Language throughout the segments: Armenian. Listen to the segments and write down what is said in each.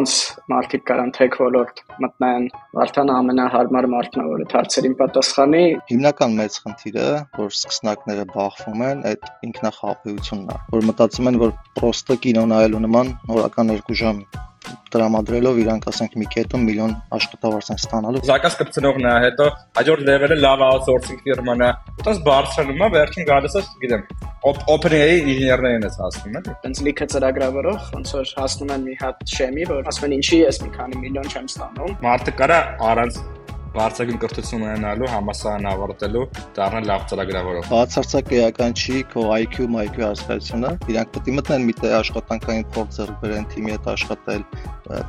ոնց մարդիկ կարան tech ոլորտ մտնեն, Վարդանը ամենահարմար մարդն է, որ այդ հարցերին պատասխանի։ Հիմնական մեծ խնդիրը, որ սկսնակները բախվում են, այդ ինքնախապեյությունն է, որ մտածում են, որ պրոստը կինո նայելու նման օրական 2 ժամ տրամադրելով իրանք ասենք մի կետում միլիոն աշխատավարձ են ստանալու։ Զակաս կպցնողն է, հետո հաջորդ level-ը լավ outsourcing ֆիրման է։ Այդպես բարձրանում է, վերջին գալիս է, գիտեմ, OpenAI ինժեներներին է հասնում, էլի։ Տենց լիքը ծրագրավորող, ոնց որ հասնում են մի հատ շեմի, որ ասում են ինչի ես մի քանի միլիոն չեմ ստանում։ Մարդը կարա առանց բարձրագույն կրթություն ունենալու, համասարան ավարտելու, դառնալ լավ ծրագրավորող։ Բացարձակ էական չի քո IQ, IQ հասկացությունը։ Իրանք պետք է մտնեն մի տեղ աշխատանքային փորձ ձեռք բերեն, թիմի հետ աշխատել,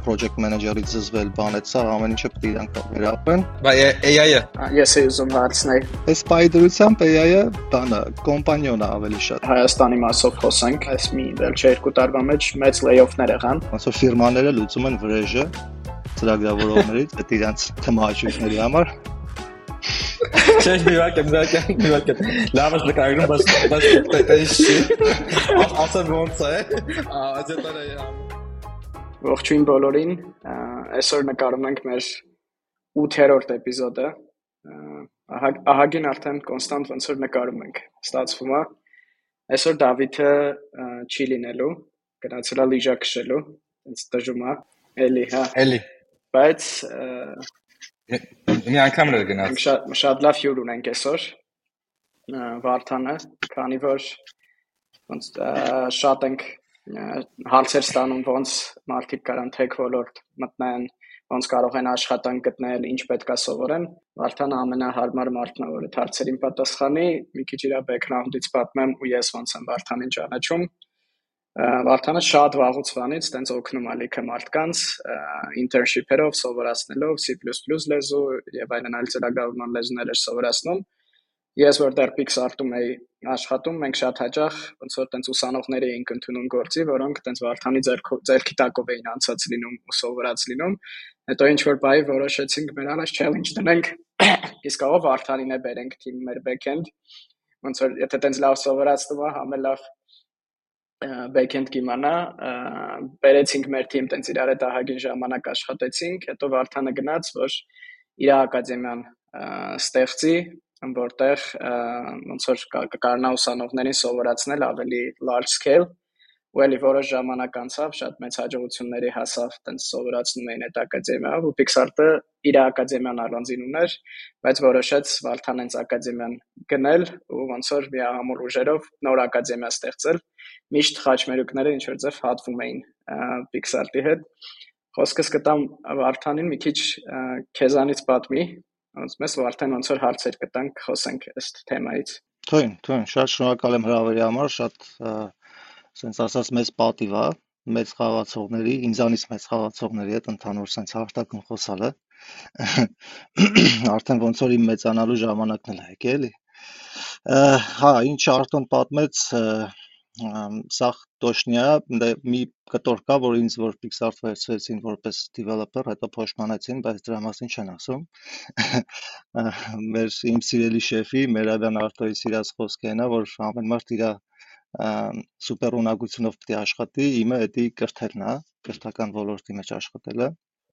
project manager-ից զզվել, բան այդ սա ամեն ինչը պետք է իրանք վերապեն։ Բա AI-ը։ Ես էի ուզում հարցնել։ Այս պայդրությամբ AI-ը բանը կոմպանիոն է ավելի շատ։ Հայաստանի մասով խոսենք, այս մի վերջ երկու տարվա մեջ մեծ layoff-ներ եղան։ Ոնց որ ֆիրմաները լուծում են վրեժը ծրագրավորողներից, այդ իրանց թմաճույքների համար Չէ, մի վարկ եմ, վարկ եմ, մի վարկ եմ։ Լավ ես նկարագրում, բայց բայց դա չի։ Ասա ոնց է։ Ահա դա Ողջույն բոլորին։ Այսօր նկարում ենք մեր 8-րդ էպիզոդը։ Ահագին արդեն կոնստանտ ոնց որ նկարում ենք։ Ստացվում է։ Այսօր Դավիթը չի լինելու, գնացել է լիժա քշելու, այնց դժում է։ Էլի, հա։ Էլի բայց մի անգամ էլ գնաց։ Շատ շատ լավ հյուր ունենք այսօր։ Վարդանը, քանի որ ոնց շատ ենք հարցեր ստանում ոնց մարդիկ կարան tech ոլորտ մտնեն, ոնց կարող են աշխատանք գտնել, ինչ պետքա սովորեն։ Վարդանը ամենահարմար մարդն է, որ այդ հարցերին պատասխանի։ Մի քիչ իր background-ից պատմեմ ու ես ոնց եմ Վարդանին ճանաչում։ Վարդանը շատ վաղուց վանից տենց օգնում է լիքը մարդկանց internship-երով, սովորացնելով C++ լեզու եւ այլն այլ ծրագրավորման լեզուներ սովորացնում։ Ես որտեղ Pixar-ում էի աշխատում, մենք շատ հաճախ ոնց որ տենց ուսանողներ էինք ընդունում գործի, որոնք տենց Վարդանի ձերքի տակով էին անցած լինում ու սովորած լինում։ Հետո ինչ որ բայ որոշեցինք մեր առաջ challenge դնենք, իսկ ով Վարդանին է բերենք թիմ մեր backend ոնց որ եթե տենց լավ սովորացնում է, համը լավ backend կիմանա, բերեցինք մեր թիմ տենց իրար հետ ահագին ժամանակ աշխատեցինք, հետո Վարդանը գնաց, որ իր ակադեմիան ստեղծի, որտեղ ոնց որ կարողանա ուսանողներին սովորացնել ավելի large scale ու էլի որոշ ժամանակ անցավ, շատ մեծ հաջողությունների հասավ, տենց սովորացնում էին այդ ակադեմիայով ու Pixar-ը իր ակադեմիան առանձին ուներ, բայց որոշեց Վալթան հենց ակադեմիան գնել ու ոնց որ միահամուռ ուժերով նոր ակադեմիա ստեղծել միշտ խաչմերուկները ինչ որ ձև հատվում էին Pixar-ի հետ։ Խոսքս կտամ Վարդանին մի քիչ քեզանից պատմի, ոնց մեզ Վարդան ոնց որ հարցեր կտանք, խոսենք ըստ թեմայից։ Թույն, թույն, շատ շնորհակալ եմ հրավերի համար, շատ ասենց ասած մեծ պատիվ է մեծ խաղացողների, ինձանից մեծ խաղացողների հետ ընդհանուր sense հաղթական խոսալը։ Արդեն ոնց որ իմ մեծանալու ժամանակն էլ է եկել, էլի։ Հա, ինչ Արտոն պատմեց, սաղ տոշնյա, դե մի կտոր կա, որ ինձ որ Pixar վերցրեցին որպես developer, հետո փոշմանեցին, բայց դրա մասին չեն ասում։ Մեր իմ սիրելի շեֆի Մերադան Արտոյի սիրած խոսքերն է, որ ամեն մարդ իր սուպեր ունակությունով պետք է աշխատի, իմը էդի կրթելն է, կրթական ոլորտի մեջ աշխատելը։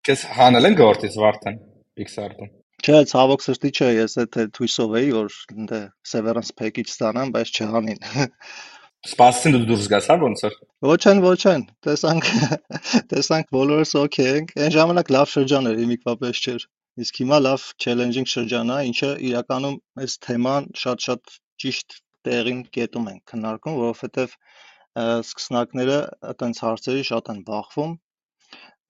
Քեզ հանել են գործից Վարդան Pixar-ում։ Չէ, ցավոք սրտի չէ, ես այդ թույսով էի, որ դե severance package ստանամ, բայց չհանին։ Սպասեցին դու դուրս գաս, հա ոնց էր։ Ոչ են, ոչ են։ Տեսանք, տեսանք բոլորս օքեյ ենք։ Այն ժամանակ լավ շրջան էր, իմիկվա պես չէր։ Իսկ հիմա լավ challenging շրջան է, ինչը իրականում այս թեման շատ-շատ ճիշտ տեղին կետում ենք քննարկում, որովհետև սկսնակները այտենց հարցերի շատ են բախվում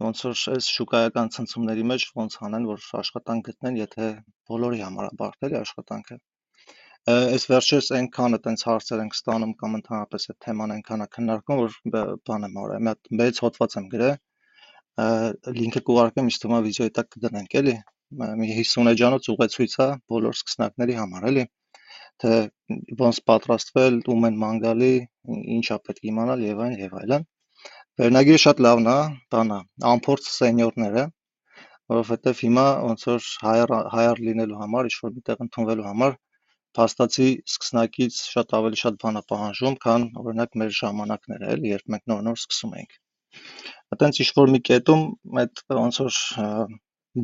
ոնց որ այս շուկայական ցնցումների մեջ ոնց անեն որ աշխատանք գտնեն, եթե բոլորի համար է բարդ էլի աշխատանքը այս վերջերս այնքանը տենց հարցեր ենք ստանում կամ ընդհանրապես այդ թեման այնքան է քննարկվում, որ բան եմ արել, հատ մեծ հոդված եմ գրել, լինքը կուղարկեմ, ինձ թվում է վիդեոյի տակ կդնենք, էլի։ Մի 50 էջանոց ուղեցույց է բոլոր սկսնակների համար, էլի թե ոնց պատրաստվել, ում են մանգալի, ինչա պետք իմանալ եւ այն եւ այլն։ Վերնագիրը շատ լավն է, բանա, անփորձ սենյորները, որովհետեւ հիմա ոնց որ հայր հայր լինելու համար, ինչ որ միտեղ ընդունվելու համար փաստացի սկսնակից շատ ավելի շատ բան է պահանջում, քան օրինակ մեր ժամանակները էլի, երբ մենք նոր-նոր սկսում էինք։ Այտենց ինչ որ մի կետում այդ ոնց որ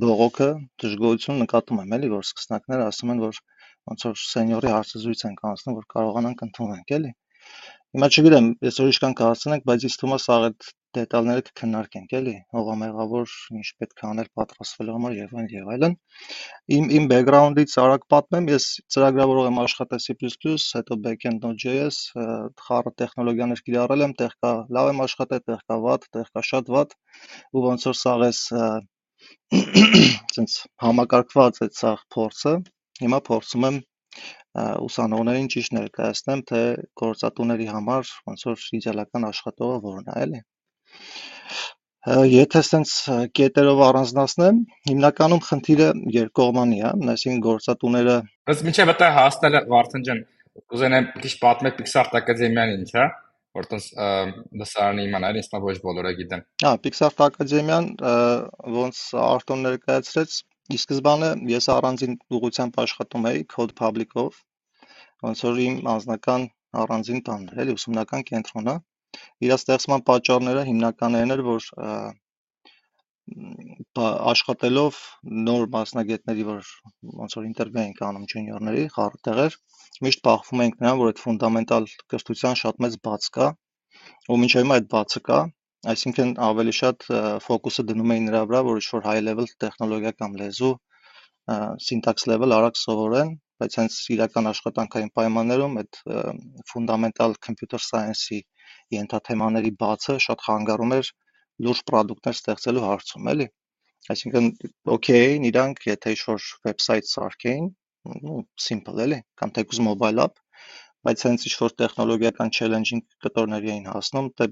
բողոքը դժգոհություն նկատում եմ էլի, որ սկսնակները ասում են, որ ոնց որ սենյորի հարցազրույց ենք անցնում, որ կարողանանք ընդունենք էլի։ Հիմա չգիտեմ, այսօր ինչքան կհասցնենք, բայց ինձ թվում է սաղ այդ դետալները կքննարկենք, էլի, հողամեղավոր ինչ պետք է անել պատրաստվելու համար եւ այլն եւ այլն։ Իմ իմ բեքգրաունդից արագ պատմեմ, ես ծրագրավորող եմ աշխատել C++, հետո backend Node.js, խառը տեխնոլոգիաներ կիրառել եմ, տեղ կա լավ եմ աշխատել, տեղ կա վատ, տեղ կա շատ վատ, ու ոնց որ սաղ էս ցենց համակարգված այդ սաղ փորձը, հիմա փորձում եմ ուսանողներին ճիշտ ներկայացնեմ, թե գործատուների համար ոնց որ իդեալական աշխատողը որն է, էլի։ Եթե սենց կետերով առանձնացնեմ, հիմնականում խնդիրը երկկողմանի է, այսինքն գործատուները Բայց միջև այդտեղ հասնելը Վարդան ջան, կուզենամ քիչ պատմել Pixart Academy-ան ինչ է, որտոնց լսարանի իմանալ, ինձ ոչ բոլորը գիտեն։ Հա, Pixart Academy-ան ոնց Արտոն ներկայացրեց, ի սկզբանե ես առանձին ուղղությամբ աշխատում էի Code Public-ով, ոնց որ իմ անձնական առանձին տանն էր, էլի ուսումնական կենտրոնը։ Իր ստեղծման պատճառները հիմնականն էր, որ աշխատելով նոր մասնագետների, որ ոնց որ ինտերվյու էինք անում ջունիորների, խառը տեղեր, միշտ բախվում ենք նրան, որ այդ ֆունդամենտալ կրթության շատ մեծ բաց կա, ու մինչև հիմա այդ բացը կա, այսինքն ավելի շատ ֆոկուսը դնում էին նրա վրա, որ ինչ-որ high level տեխնոլոգիա կամ լեզու syntax level արագ սովորեն, բայց հենց իրական աշխատանքային պայմաններում այդ ֆունդամենտալ computer science-ի ենթաթեմաների բացը շատ խանգարում էր լուրջ product-ներ ստեղծելու հարցում, էլի։ Այսինքն okay, իրանք եթե ինչ-որ website սարքեին, ու simple էլի, կամ թեկուզ mobile app, բայց հենց ինչ-որ տեխնոլոգիական challenge-ing կտորների էին հասնում, թե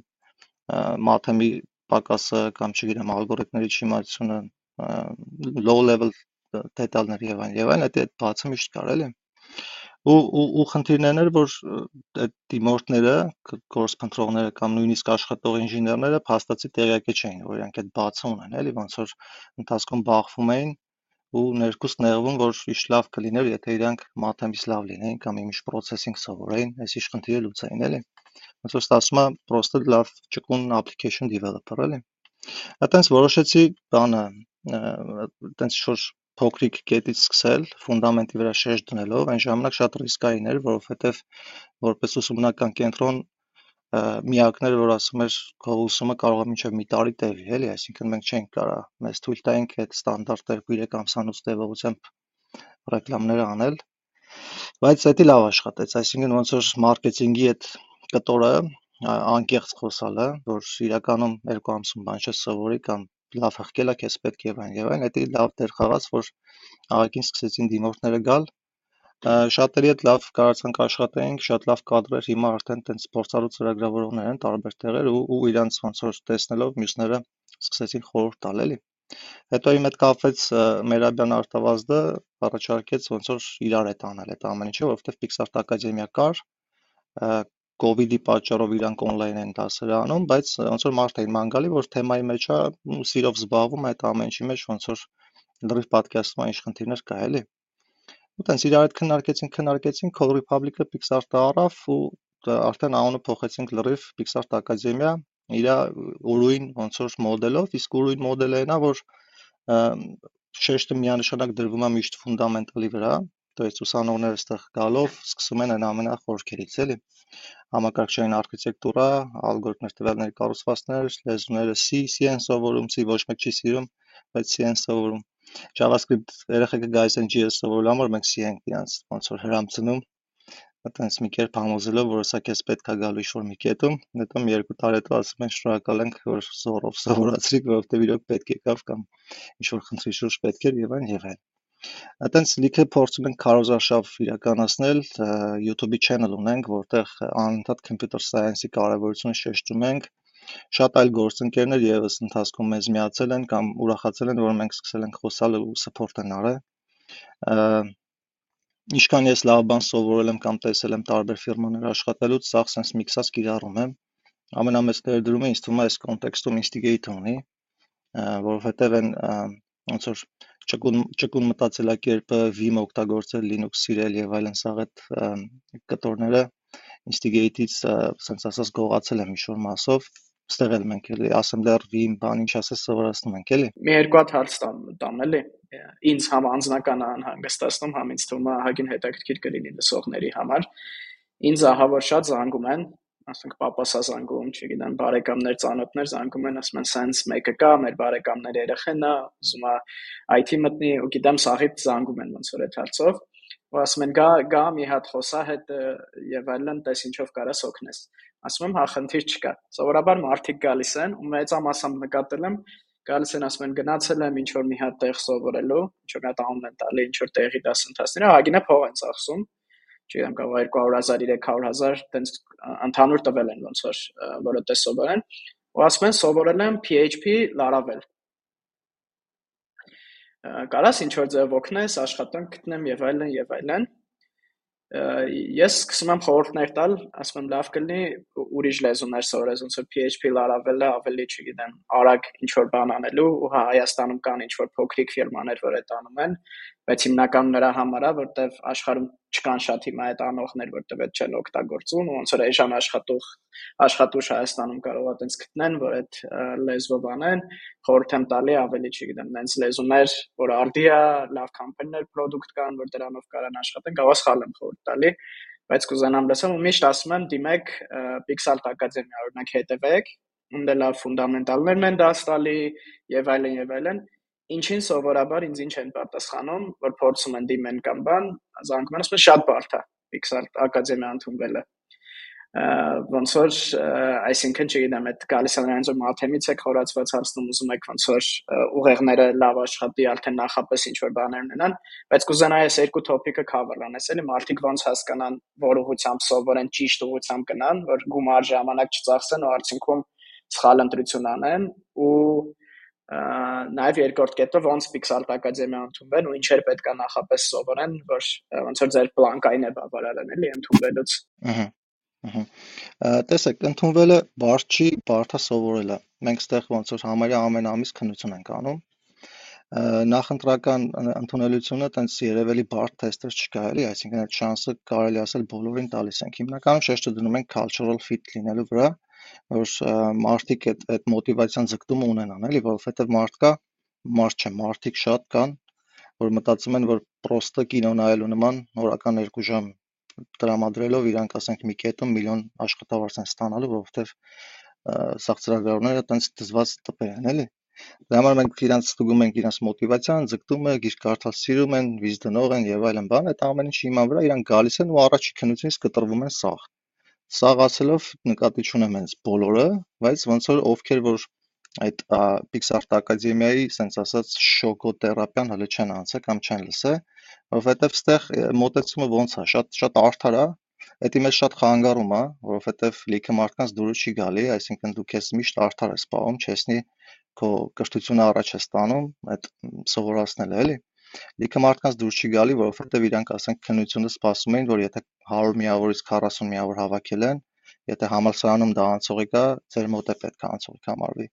մաթեմի պակասը կամ չգիտեմ ալգորիթմների չիմացությունը low level դետալներ եւ այլն եւ այլն, այդ բացը միշտ կար էլի։ Ու ու ու խնդիրներն էր, որ այդ դիմորդները, կորս փնտրողները կամ նույնիսկ աշխատող ինժեներները փաստացի տեղյակի չէին, որ իրանք այդ բացը ունեն, էլի, ոնց որ ընթացքում բախվում էին ու ներքուստ նեղվում, որ իշ լավ կլիներ, եթե իրանք մաթեմից լավ լինեին կամ իմիջ processing սովորեին, այս իշ խնդիրը լուծեին, էլի։ Ոնց որ ստացվում է պրոստը լավ ճկուն application developer, էլի։ Այդտենց որոշեցի բանը, այդտենց ինչ-որ փոքրիկ կետից սկսել, ֆունդամենտի վրա շեշտ դնելով, այն ժամանակ շատ ռիսկային էր, որովհետև որպես ուսումնական կենտրոն միակներ, որ ասում էր քո ուսումը կարող է մինչև մի տարի տևի, էլի, այսինքն մենք չենք կարա մեզ թույլ տայինք այդ ստանդարտ 2-3 ամսանոց տևողությամբ ռեկլամներ անել, բայց դա լավ աշխատեց, այսինքն ոնց որ մարքեթինգի այդ կտորը անկեղծ խոսալը, որ իրականում երկու ամսում բան չսովորի կամ լավ հղկել է, քեզ պետք եւ այն եւ այն, դա լավ դեր խաղաց, որ աղագին սկսեցին դիմորդները գալ։ Շատերի հետ լավ կարողացանք աշխատենք, շատ լավ կադրեր, հիմա արդեն տենց փորձառու ծրագրավորողներ են տարբեր տեղեր ու ու իրանց ոնց որ տեսնելով մյուսները սկսեցին խորհուրդ տալ էլի։ Հետո իմ հետ կապվեց Մերաբյան Արտավազդը, առաջարկեց ոնց որ իրար հետ անել այդ ամեն ինչը, որովհետև Pixart Academy-ա կար, COVID-ի պատճառով իրանք on-line են դասեր անում, բայց ոնց որ մարդ էին ման գալի, որ թեմայի մեջ է, սիրով զբաղվում այդ ամեն ինչի մեջ ոնց որ լրիվ պատկերացնում ինչ խնդիրներ կա, էլի։ Ու տենց իրար հետ քննարկեցինք, քննարկեցինք, Code Republic-ը Pixart-ը առավ ու արդեն անունը փոխեցինք լրիվ Pixart Academia իր ուրույն ոնց որ մոդելով, իսկ ուրույն մոդելը այնա, որ շեշտը միանշանակ դրվում է միշտ ֆունդամենտալի վրա, то есть ուսանողները այստեղ գալով սկսում են այն ամենախորքերից, էլի համակարգչային արխիտեկտուրա, ալգորիթմներ, տվյալների կառուցվածքներ, լեզուները C, C են սովորում, C ոչ մեկ չի սիրում, բայց C են սովորում։ JavaScript երեխեքը գայս են JS սովորելու համար մենք C ենք իրանց ոնց որ հրամցնում, այտենց մի կերպ համոզելով, որ սա քեզ պետք է գալու ինչ-որ մի կետում, հետո մի երկու տարի հետո ասում են շնորհակալ ենք, որ զորով սովորացրիք, որովհետև իրոք պետք եկավ կամ ինչ-որ խնդրի շուրջ պետք էր եւ այլն եւ այլն։ Այտենց լիքը փորձում ենք քարոզարշավ իրականացնել, YouTube-ի channel ունենք, որտեղ անընդհատ computer science-ի կարևորությունը շեշտում ենք։ Շատ այլ գործընկերներ եւս ընթացքում մեզ միացել են կամ ուրախացել են, որ մենք սկսել ենք խոսալ ու support են արել։ Ինչքան ես լավ բան սովորել եմ կամ տեսել եմ տարբեր ֆիրմաներ աշխատելուց, սա sense mix-ած կիրառում եմ։ Ամենամեծ ներդրումը ինձ թվում է այս կոնտեքստում instigate ունի, որովհետև այն ոնց որ ճկուն ճկուն մտածելակերպը, Vim օգտագործել, Linux սիրել եւ այլն, սա այդ կտորները instigate-ից sense ասած գողացել եմ ինչ-որ մասով, Ստեղ էլ մենք էլի assembler vim բան ինչ ասես սովորացնում ենք էլի։ Մի երկու հատ հարց տամ էլի։ Ինձ համ անձնական անհանգստացնում, համ ինձ թվում է հագին հետաքրքիր կլինի լսողների համար։ Ինձ ահա որ շատ զանգում են, ասենք papas-ա զանգում, չգիտեմ, բարեկամներ, ծանոթներ զանգում են, ասում են sense մեկը կա, մեր բարեկամների երեխեն է, ուզում է IT մտնի, ու գիտեմ, սաղից զանգում են ոնց որ այդ հարցով ու ասում են գա գա մի հատ խոսա հետ եւ այլն տես ինչով կարաս օգնես ասում եմ հա խնդիր չկա սովորաբար մարդիկ գալիս են ու մեծամասամբ նկատել եմ գալիս են ասում են գնացել եմ ինչ որ մի հատ տեղ սովորելու ինչ որ մի հատ անուն են տալի ինչ որ տեղի դասընթացները հագինը փող են ծախսում չգիտեմ կարող 200.000 300.000 տենց ընդհանուր տվել են ոնց որ որը տես սովորեն ու ասում են սովորել եմ PHP Laravel կարաս ինչ որ ձև օգնես, աշխատանք գտնեմ եւ այլն եւ այլն։ Ես սկսում եմ խորհուրդներ տալ, ասում եմ լավ կլինի ուրիշ լեզուներ սովորես, ոնց որ PHP Laravel-ը ավելի, չգիտեմ, արագ ինչ որ բան անելու, ու հա Հայաստանում կան ինչ որ փոքրիկ ֆիրմաներ, որ այդ անում են, բայց հիմնականում նրա համար է, որտեվ աշխարհում չկան շատ հիմա այդ անողներ, որտեվ այդ չեն օգտագործում, ոնց որ այժմ աշխատող աշխատուժ Հայաստանում կարող է տենց գտնեն, որ այդ լեզվով անեն, խորհուրդ եմ տալի ավելի, չգիտեմ, նենց լեզուներ, որ արդիա, լավ կամպանիներ, product կան, որ դրանով կարան աշխատեն, կարող սխալ եմ խորհուրդ տալի, բայց կուզենամ լսեմ ու միշտ ասում եմ դիմեք Pixalt Academy-ա օրինակ հետևեք, ունդ լավ ֆունդամենտալներն են դաս տալի եւ այլն եւ այլն ինչին սովորաբար ինձ ինչ են պատասխանում, որ փորձում են դիմեն կամ բան, զանգում են, ասում են շատ բարդ է Pixar ակադեմիա ընդունվելը ոնց որ այսինքն չգիտեմ այդ գալիս են այնց որ մաթեմից եք խորացված հարցնում ուզում եք ոնց որ ուղեղները լավ աշխատի արդեն նախապես ինչ որ բաներ ունենան բայց կուզենայի այս երկու թոփիկը cover անես էլի մարդիկ ոնց հասկանան որ ուղությամբ սովորեն ճիշտ ուղությամբ գնան որ գումար ժամանակ չծախսեն ու արդյունքում սխալ ընտրություն անեն ու նաև երկրորդ կետը ոնց Pixart Academy ընդունվեն ու ինչեր պետք է նախապես սովորեն, որ ոնց որ ձեր պլանկային է բավարարեն էլի ընդունվելուց։ Ահա։ Ահա։ Տեսեք, ընդունվելը բարդ չի, բարդա սովորելը։ Մենք ստեղ ոնց որ համարյա ամեն ամիս քննություն ենք անում նախընտրական ընդունելությունը տենց երևելի բարդ թեստեր չկա էլի, այսինքն այդ շանսը կարելի ասել բոլորին տալիս ենք։ Հիմնականում շեշտը դնում ենք cultural fit լինելու վրա, որ մարդիկ այդ այդ մոտիվացիան ձգտումը ունենան, էլի, որովհետև մարդ կա, մարդ չէ, մարդիկ շատ կան, որ մտածում են, որ պրոստը կինո նայելու նման օրական 2 ժամ տրամադրելով իրանք ասենք մի կետում միլիոն աշխատավարձ են ստանալու, որովհետև սաղ ծրագրավորները տենց դզված տպեր են, էլի։ Դրա համար մենք իրանց ստուգում ենք իրանց մոտիվացիան, ձգտումը, գիրք կարդալ սիրում են, վիզ դնող են եւ այլն բան, այդ ամեն ինչի հիման վրա իրանք գալիս են ու առաջի քննությունից կտրվում են սաղ սաղ ասելով նկատի չունեմ հենց բոլորը, բայց ոնց որ ովքեր որ այդ Pixart Academy-ի sense ասած շոկոթերապիան հələ չեն անցել կամ չեն լսել, որովհետև ստեղ մոտեցումը ոնց է, շատ շատ արդար է, Էդի մեջ շատ խանգարում է, որովհետև լիքը մարդկանց դուրս չի գալի, այսինքն դու քեզ միշտ արդար ես պահում, չեսնի քո կրթությունը առաջ է ստանում, այդ սովորացնելը էլի լիքը մարդկանց դուր չի գալի, որովհետև իրանք ասենք քննությունը սպասում էին, որ եթե 100 միավորից 40 միավոր հավաքել են, եթե համալսարանում դա անցողիկ է, ձեր մոտ է պետք է անցողիկ համարվի։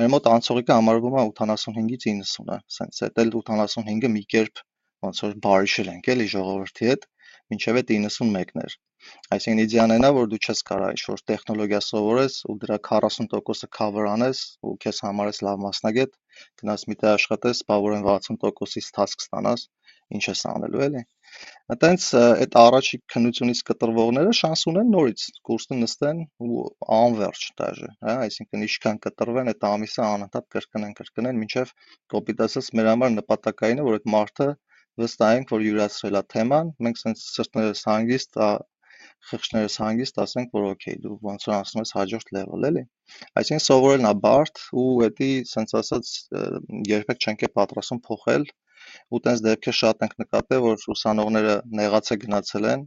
Մեր մոտ անցողիկը համարվում է 85-ից 90-ը, սենց էդ էլ 85-ը մի կերպ ոնց որ բարիշել ենք էլի ժողովրդի հետ, մինչև այդ 91-ն էր։ Այսինքն իդեան այնա, որ դու չես կարա ինչ-որ տեխնոլոգիա սովորես ու դրա 40%-ը cover անես ու քեզ համարես լավ մասնագետ, գնաս մի տեղ աշխատես, բավարեն 60%-ից task ստանաս, ինչ ես անելու էլի։ Այտենց այդ առաջի քննությունից կտրվողները շանս ունեն նորից կուրսը նստեն ու անverջ դաժե, հա, այսինքն ինչքան կտրվեն այդ ամիսը անընդհատ կրկնեն, կրկնեն, մինչև կոպիտ ասած մեր համար նպատակային է, որ այդ մարդը վստահենք, որ յուրացրել է թեման, մենք sense սրտներս հանգիստ, խիղճներս հանգիստ ասենք, որ օքեյ, դու ոնց որ անցնում ես հաջորդ level էլի։ Այսինքն սովորելն է բարդ ու էդի սենց ասած երբեք չենք է պատրաստում փոխել ու տենց դեպքեր շատ ենք նկատել, որ ուսանողները նեղացե գնացել են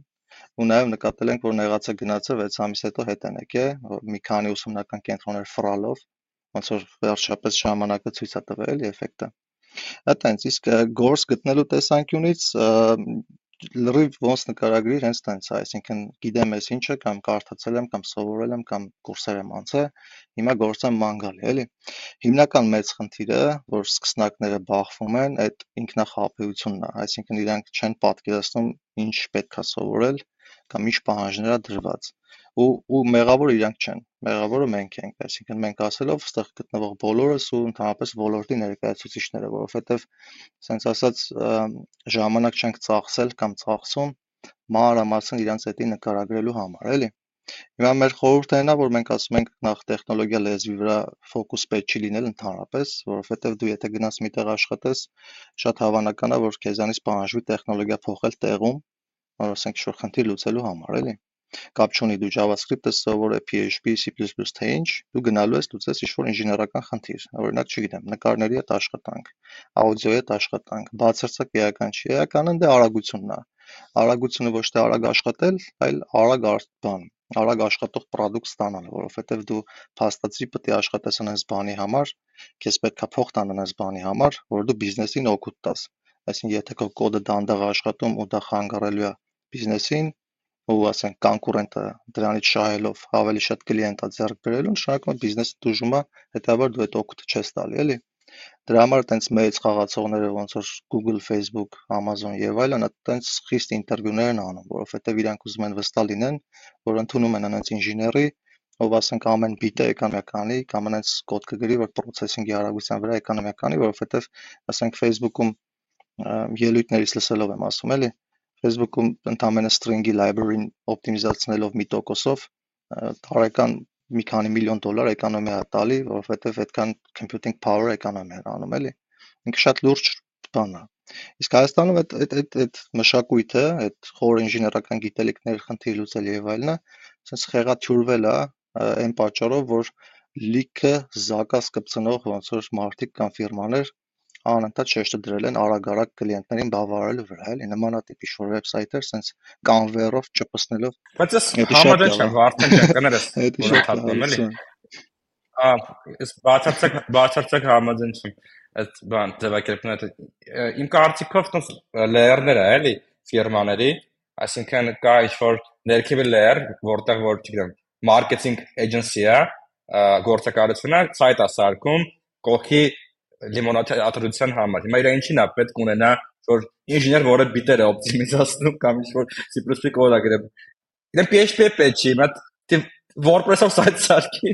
ու նաև նկատել ենք, որ նեղացե գնացը 6 ամիս հետո հետ են եկել մի քանի ուսումնական կենտրոններ ֆրալով, ոնց որ վերջապես ժամանակը ցույց է տվել էֆեկտը։ Այդտենց իսկ գործ գտնելու տեսանկյունից լրիվ ոնց նկարագրիր հենց տենց է, այսինքն գիտեմ ես ինչը կամ կարդացել եմ կամ սովորել եմ կամ կուրսեր եմ անցել, հիմա գործեմ ման գալի, էլի։ Հիմնական մեծ խնդիրը, որ սկսնակները բախվում են, այդ ինքնախապեյությունն է, այսինքն իրանք չեն պատկերացնում ինչ պետք է սովորել կամ ինչ պահանջներ է դրված։ ու ու մեղավորը իրանք չեն մեղավորը մենք ենք այսինքն մենք ասելով այստեղ գտնվող բոլորս ու ընդհանրապես ոլորտի ներկայացուցիչները որովհետև ասենց ասած ժամանակ չենք ծախսել կամ ծախսում մանրամասն իրանց հետի նկարագրելու համար էլի Հիմա մեր խորհուրդը է, որ մենք ասում ենք նախ տեխնոլոգիա լեզվի վրա ֆոկուս պետք չի լինել ընդհանրապես, որովհետև դու եթե գնաս մի տեղ աշխատես, շատ հավանական է, որ քեզանից պահանջվի տեխնոլոգիա փոխել տեղում, որ ասենք ինչ-որ խնդիր լուծելու համար, էլի։ Կապ չունի դու JavaScript-ը սովորե PHP, C++, թե ինչ, դու գնալու ես լուծես ինչ-որ ինժեներական խնդիր։ Օրինակ, չգիտեմ, նկարների հետ աշխատանք, աուդիոյի հետ աշխատանք, բացարձակ էական չի։ Էականը դե արագությունն է։ Արագությունը ոչ թե արագ աշխատել, այլ արագ բան, արագ աշխատող պրոդուկտ ստանալ, որովհետև դու փաստացի պետք է աշխատես այնպես բանի համար, քեզ պետքա փող տան այնպես բանի համար, որ դու բիզնեսին օգուտ տաս։ Այսինքն, եթե քո կոդը դանդաղ աշխատում ու դա խանգարելու է բիզնեսին, ու ասենք կոնկուրենտը դրանից շահելով ավելի շատ կլիենտա ձեռք բերելու, նշանակում է բիզնեսը դժում է, հետաբար դու այդ օգուտը չես տալի, էլի։ Դրա համար տենց մեծ խաղացողները ոնց որ Google, Facebook, Amazon եւ այլն, տենց խիստ ինտերվյուներ են անում, որովհետեւ իրանք ուզում են վստահ լինեն, որ ընդունում են անոնց ինժեների, ով ասենք ամեն բիտը էկոնոմիկանի կամ անոնց կոդ կգրի, որ processing-ի արագության վրա էկոնոմիկանի, որովհետեւ ասենք Facebook-ում ելույթներից լսելով եմ ասում, էլի Facebook-ում ընդամենը string-ի library-ին օպտիմիզացնելով մի տոկոսով տարեկան մի քանի միլիոն դոլար էկոնոմիա տալի, որովհետև այդքան computing power էկոնոմիա անում էլի։ Ինքը շատ լուրջ բան է։ Իսկ Հայաստանում այդ այդ այդ այդ մշակույթը, այդ խոր ինժեներական գիտելիքներ խնդիր լուծել եւ այլնը, sense խեղաթյուրվել է այն պատճառով, որ լիքը զակաս կպցնող ոնց որ մարտիկ կամ ֆիրմաներ անընդհատ շեշտը դրել են արագ-արագ կլիենտներին բավարարելու վրա, էլի նմանատիպ ինչ-որ վեբսայթեր, սենց conveyor-ով ճպսնելով։ Բայց ես համաձայն չեմ, արդեն շատ լավ էլի։ Ա, ես բացարձակ բացարձակ համաձայն չեմ այդ բան ձևակերպները իմ կարծիքով տոնց layer-ներ է էլի ֆիրմաների այսինքն կա ինչ-որ ներքևի layer որտեղ որ չգիտեմ marketing agency-ը գործակալությունը site-ը սարքում կողքի լիմոնադի ադրության համար։ Հիմա իրա ինչին է պետք ունենա որ ինժեներ, որը բիտերը օպտիմիզացնում կամ ինչ որ C++ կոդ է գրում։ Դե PHP-ը պետք է, մա WordPress-ով site սարքի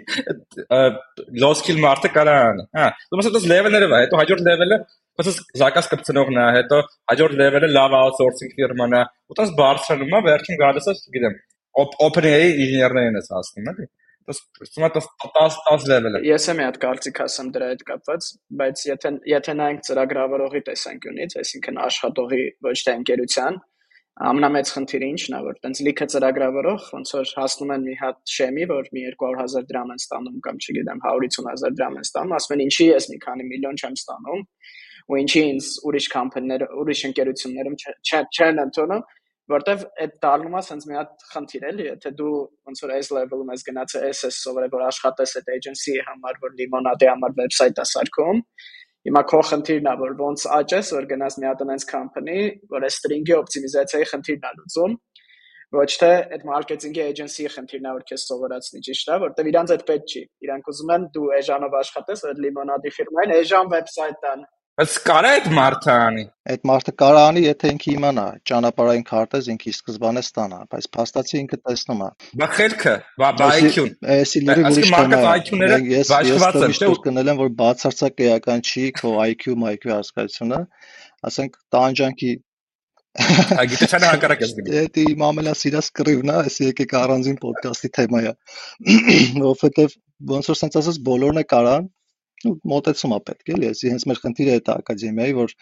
low skill մարդը կարա անի։ Հա, դու ասես level-ները վա, հետո հաջորդ level-ը ասես զակաս կպցնողն է, հետո հաջորդ level-ը լավ outsourcing ֆիրման է, ու տես բարձրանում է, վերջում գալիս է, գիտեմ, open AI ինժեներներին է հասնում, էլի։ Ուսումա 10 10 level-ը։ Ես եմ մի հատ կարծիք ասեմ դրա հետ կապված, բայց եթե եթե նայենք ծրագրավորողի տեսանկյունից, այսինքն աշխատողի ոչ թե ընկերության, ամենամեծ խնդիրը ի՞նչն է, որ տենց լիքը ծրագրավորող ոնց որ հասնում են մի հատ շեմի, որ մի 200.000 դրամ են ստանում կամ չգիտեմ 150.000 դրամ են ստանում, ասում են ինչի ես մի քանի միլիոն չեմ ստանում, ու ինչի ինձ ուրիշ կամփանիներ, ուրիշ ընկերություններում չեն ընդունում, որտեվ այդ դառնում է sense մի հատ խնդիր էլի, եթե դու ոնց որ այս level-ում ես գնացել SS սովորել որ աշխատես այդ agency-ի համար, որ լիմոնադի համար website-ը սարքում, հիմա քո խնդիրն է որ ոնց աճես, որ գնաս մի հատ այնց company, որ այս string-ի օպտիմիզացիայի խնդիրն է լուծում, ոչ թե այդ marketing-ի agency-ի խնդիրն է որ քեզ սովորացնի, ճիշտ է, որտեվ իրանց այդ պետք չի։ Իրանք ուզում են դու էժանով աշխատես, այդ լիմոնադի ֆիրմային էժան website-ան Բայց կարա այդ մարդը անի։ Այդ մարդը կարա անի, եթե ինքը իմանա, ճանապարհային քարտեզ ինքը ի սկզբանե ստանա, բայց փաստացի ինքը տեսնում է։ Բա խելքը, բա IQ-ն։ Էսի լրիվ ուրիշ թեմա է։ IQ-ները բաշխված են, չէ՞։ Ես կնել եմ, որ բացարձակ էական չի քո IQ, IQ հասկացությունը, ասենք տանջանքի Ագիտությանը հակառակ ես գնում։ Դա իմ ամենասիրած կռիվն է, այս եկեք առանձին ոդկասթի թեմա է։ Որովհետև ոնց որ sense ասած բոլորն է կարան, ու մոտեցում է պետք էլի, էսի հենց մեր խնդիրը դա ակադեմիայի, որ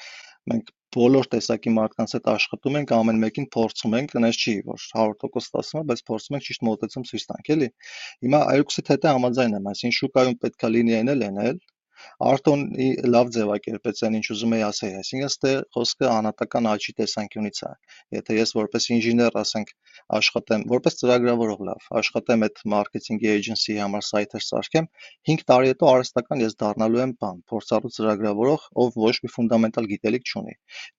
մենք բոլոր տեսակի մարդկանց հետ աշխատում ենք, ամեն մեկին փորձում ենք, այնպես չի, որ 100% ստացվում է, բայց փորձում ենք ճիշտ մոտեցում ցույց տանք, էլի։ Հիմա այլուքսիդ հետ համաձայն եմ, այսինքն շուկայում պետքա լինի այն էլ, այն էլ, Արտոն լավ ձևակերպեց այն, ինչ ուզում էի ասել, այսինքն ստեղ խոսքը անհատական աճի տեսանկյունից է։ Եթե ես որպես ինժեներ, ասենք, աշխատեմ, որպես ծրագրավորող լավ, աշխատեմ այդ մարքեթինգ էջենսի համար սայթեր սարքեմ, 5 տարի հետո արհեստական ես դառնալու եմ բան, փորձառու ծրագրավորող, ով ոչ մի ֆունդամենտալ գիտելիք չունի։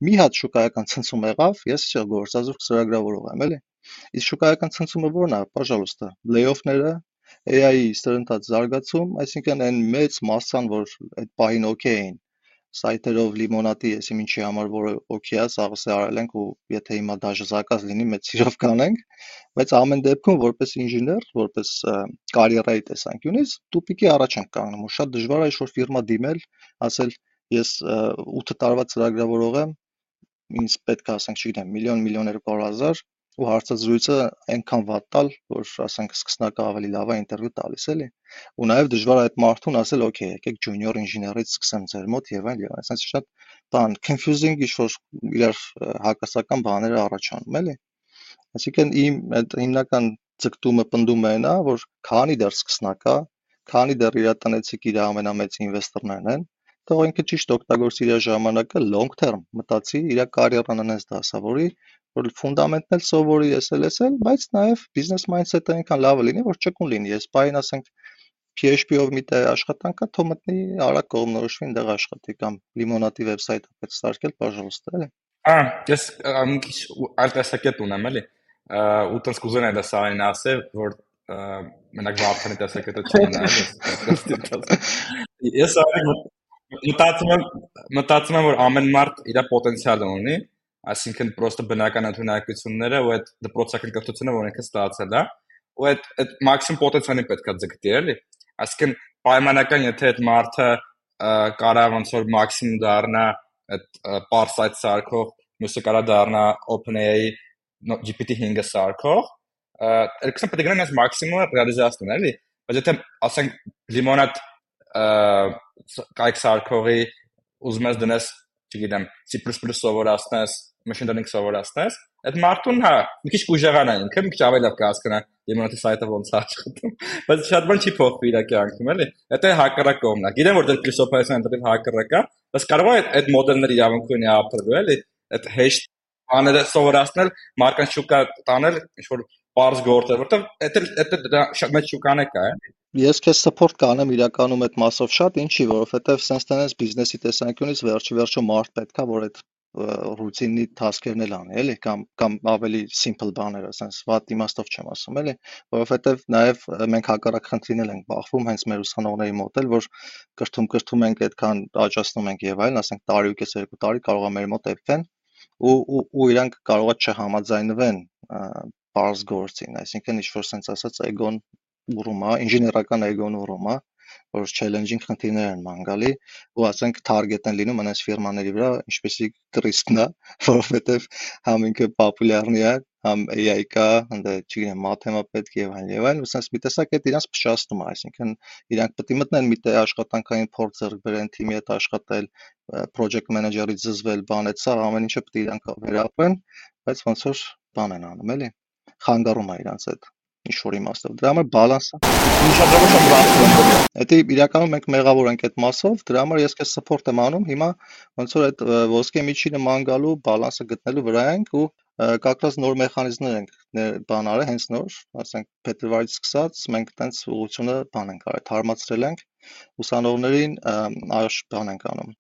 Մի հատ շուկայական ցնցում եղավ, ես չէ, գործազուրկ ծրագրավորող եմ, էլի։ Իսկ շուկայական ցնցումը ո՞րն է, пожалуйста, լեյոֆները, AI-ի սրընթաց զարգացում, այսինքն այն մեծ մասսան, որ այդ պահին օքեյ էին, սայթերով լիմոնադի եսի ինչի համար որը օքեյ է, սաղս է արել ենք ու եթե հիմա դաժե զակազ լինի, մեծ սիրով կանենք, բայց ամեն դեպքում որպես ինժեներ, որպես կարիերայի տեսանկյունից դու պիտի առաջ ենք կանգնում ու շատ դժվար է ինչ-որ ֆիրմա դիմել, ասել ես 8 տարվա ծրագրավորող եմ, ինձ պետք է ասենք, չգիտեմ, միլիոն, միլիոն 200 հազար ու հարցազրույցը այնքան վատ տալ, որ ասենք սկսնակը ավելի լավ է ինտերվյու տալիս էլի։ Ու նաև դժվար է այդ մարդուն ասել, օքեյ, եկեք junior ինժեներից սկսեմ ձեր մոտ եւ այլ եւ այլ։ Այսինքն շատ բան confusing ինչ որ իրար հակասական բաներ առաջանում էլի։ Այսինքն իմ այդ հիմնական ձգտումը պնդումը այն է, որ քանի դեռ սկսնակա, քանի դեռ իր տնեցիկ իր ամենամեծ ինվեստորներն են, թող ինքը ճիշտ օգտագործի իր ժամանակը long term մտածի իր կարիերան անես դասավորի որ ֆունդամենտն էլ սովորի եսել եսել, բայց նաև բիզնես mindset-ը այնքան լավը լինի, որ ճկուն լինի։ Ես բային ասենք PHP-ով մի տեղ աշխատանքա, թող մտնի արագ կողմնորոշվի այնտեղ աշխատի կամ լիմոնադի վեբսայթը պետք ստարկել, բաժանոստ էլի։ Ա, ես մի քիչ այլ տեսակետ ունեմ էլի։ Ու տենց կուզեն այդ սարին ասել, որ մենակ վարդանի տեսակետը չունեմ։ Ես մտածում եմ մտածում եմ որ ամեն մարդ իր պոտենցիալը ունի այսինքն պրոստը բնական ընդունակությունները ու այդ դպրոցական կրթությունը, որ ինքը ստացել է, ու այդ այդ մաքսիմում պոտենցիալին պետքա ձգտի, էլի։ Այսինքն պայմանական, եթե այդ մարդը կարա ոնց որ մաքսիմում դառնա այդ parse-ից սարքող, մյուսը կարա դառնա OpenAI GPT-5-ը սարքող, երկուսը պետք է այս մաքսիմումը ռեալիզացնեն, էլի։ Բայց եթե ասենք լիմոնադ կայք սարքողի ուզում ես դնես, չգիտեմ, C++ սովորացնես machine learning սովորացնես, այդ մարդուն հա, մի քիչ կուժեղանա ինքը, մի քիչ ավելի լավ կհասկանա դեմոնատի սայթը ոնց է աշխատում, բայց շատ բան չի փոխվի իր կյանքում, էլի։ Դա հակառակ կողմն է։ Գիտեմ որ դեռ Christopher-ն ընդդեմ հակառակ է, բայց կարող է այդ մոդելների իրավունք ունի ապրել, էլի։ Այդ հեշտ բաները սովորացնել, մարքան շուկա տանել, ինչ որ բարձ գործը, որտեղ դա դա շատ մեծ շուկան է կա, էլի։ Ես քեզ support կանեմ իրականում այդ մասով շատ, ինչի, որովհետև sense տենես բիզնեսի տեսանկյունից վերջի վերջո մարդ պետքա, որ այդ ռուտինի task-երն էլ անի, էլի, կամ կամ ավելի simple բաներ, ասես, վատ իմաստով չեմ ասում, էլի, որովհետև նաև մենք հակառակ խնդրին էլ ենք բախվում հենց մեր ուսանողների մոտ էլ, որ կրթում կրթում ենք այդքան աճացնում ենք եւ այլն, ասենք տարի ու կես երկու տարի կարող է մեր մոտ էփվեն ու ու իրանք կարող է չհամաձայնվեն բարձ գործին, այսինքն ինչ որ sense ասած էգոն ուռում է, ինժեներական էգոն ուռում է, որ challenge-ing խնդիրներ են ման գալի ու ասենք target են լինում այնպես ֆիրմաների վրա, ինչպեսի Kristen է, որովհետև համ ինքը պոպուլյարնի է, համ AI կա, ընդ չգիտեմ, մաթեմա պետք եւ այլն եւ այլն, ուսանց մի տեսակ այդ իրանց փշացնում է, այսինքն իրանք պետք է մտնեն մի տեղ աշխատանքային փորձ ձեռք բերեն, թիմի հետ աշխատել, project manager-ից զզվել, բան այդ սա ամեն ինչը պետք է իրանք վերապրեն, բայց ոնց որ բան են անում, էլի խանգարում է իրանց այդ ինչ որ իմաստով։ Դրա համար բալանսը Ուշադրություն եմ դարձնում։ Դա իրականում մենք մեղավոր ենք այդ մասով, դրա համար ես քեզ support եմ անում։ Հիմա ոնց որ այդ ոսկե միջինը ման գալու բալանսը գտնելու վրա ենք ու կակրած նոր մեխանիզմներ ենք բան արել, հենց նոր, ասենք փետրվարից սկսած մենք տենց ուղղությունը բան ենք արել, թարմացրել ենք ուսանողներին այլ բան ենք անում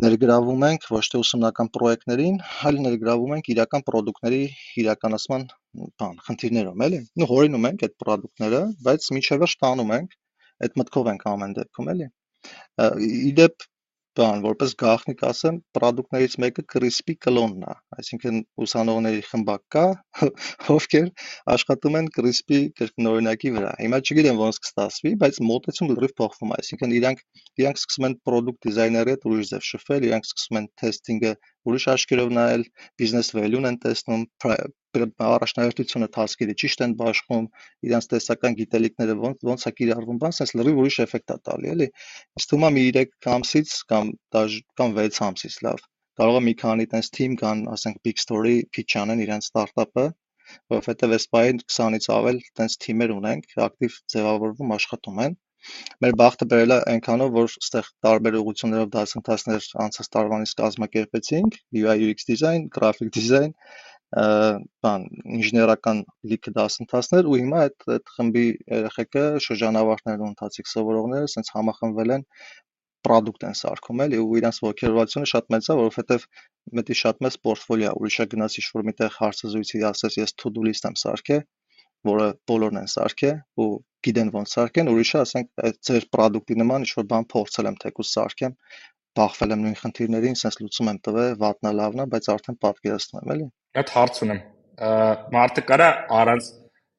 ներգրավում ենք ոչ թե ուսումնական պրոյեկտներին, այլ ներգրավում ենք իրական ապրանքների իրականացման բան, խնդիրներում, էլի։ Նու հորինում ենք այդ ապրանքները, բայց միջև վերջ տանում ենք, այդ մտքով ենք ամեն դեպքում, էլի։ Իդեպ բան, որպես գաղտնիք ասեմ, product-ներից մեկը crispy clone-ն է, այսինքն ուսանողների խմբակ կա, ովքեր աշխատում են crispy կրկնօրինակի վրա։ Հիմա չգիտեմ ոնց կստացվի, բայց մոտեցում լրիվ փոխվում է, այսինքն իրանք իրանք սկսում են product designer-ի հետ ուրիշ ձև շփվել, իրանք սկսում են testing-ը ուրիշ աչքերով նայել, business value-ն են տեսնում, առաջնահերթությունը task-երի ճիշտ են բաշխում, իրանց տեսական գիտելիքները ոնց ոնց է կիրառվում, բան, sense լրիվ ուրիշ էֆեկտ է տալի, էլի։ Իսկ թվում է մի 3 ամսից կամ դաժ կամ 6 ամսից լավ։ Կարող է մի քանի տես team կան, ասենք big story pitch անեն իրենց startup-ը, որովհետև այս բային 20-ից ավել տես թիմեր ունենք, ակտիվ ձևավորվում աշխատում են Մեր բախտը բերել է այնքանով, որ ստեղ տարբեր ուղղություններով դասընթացներ անցած տարվանից կազմակերպեցինք՝ UI UX design, graphic design, բան ինժեներական լիքը դասընթացներ ու հիմա այդ այդ խմբի երեխեքը շրջանավարտներն ու ընթացիկ սովորողները սենց համախմբվել են product են սարքում էլի ու իրանց ողջերվածությունը շատ մեծ է, որովհետև մետի շատ մեծ պորտֆոլիո է, ուրիշը գնաց ինչ-որ միտեղ հարցազրույցի ասես ես to-do list եմ սարքել, որը բոլորն են սարքել ու գիտեն ոնց սարքեն, ուրիշը ասենք այդ ձեր product-ի նման ինչ-որ բան փորձել եմ թեկուզ սարքեմ, բախվել եմ նույն խնդիրներին, sense լուծում եմ տվել, վատնա լավնա, բայց արդեն պատկերացնում եմ, էլի։ Այդ հարց ունեմ։ Մարդը կարա առանց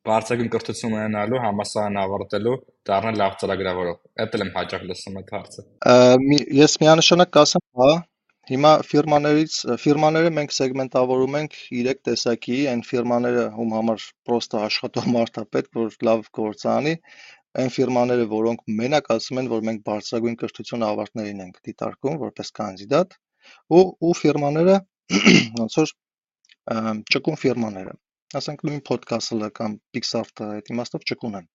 բարձրագույն կրթություն ունենալու համասարան ավարտելու դառնալ լավ ծրագրավորող։ Դա էլ եմ հաճախ լսում այդ հարցը։ Ես միանշանակ կասեմ, հա, Հիմա ֆիրմաներից ֆիրմաները մենք սեգմենտավորում ենք 3 տեսակի, այն ֆիրմաները, ում համար պրոստը աշխատող մարդ է պետք, որ լավ գործ անի, այն ֆիրմաները, որոնք մենակ ասում են, որ մենք բարձրագույն կրթություն ավարտներին ենք դիտարկում որպես կանդիդատ, ու ու ֆիրմաները ոնց որ ճկուն ֆիրմաները, ասենք նույն Podcast-ը կամ Pixar-ը այդ իմաստով ճկուն են։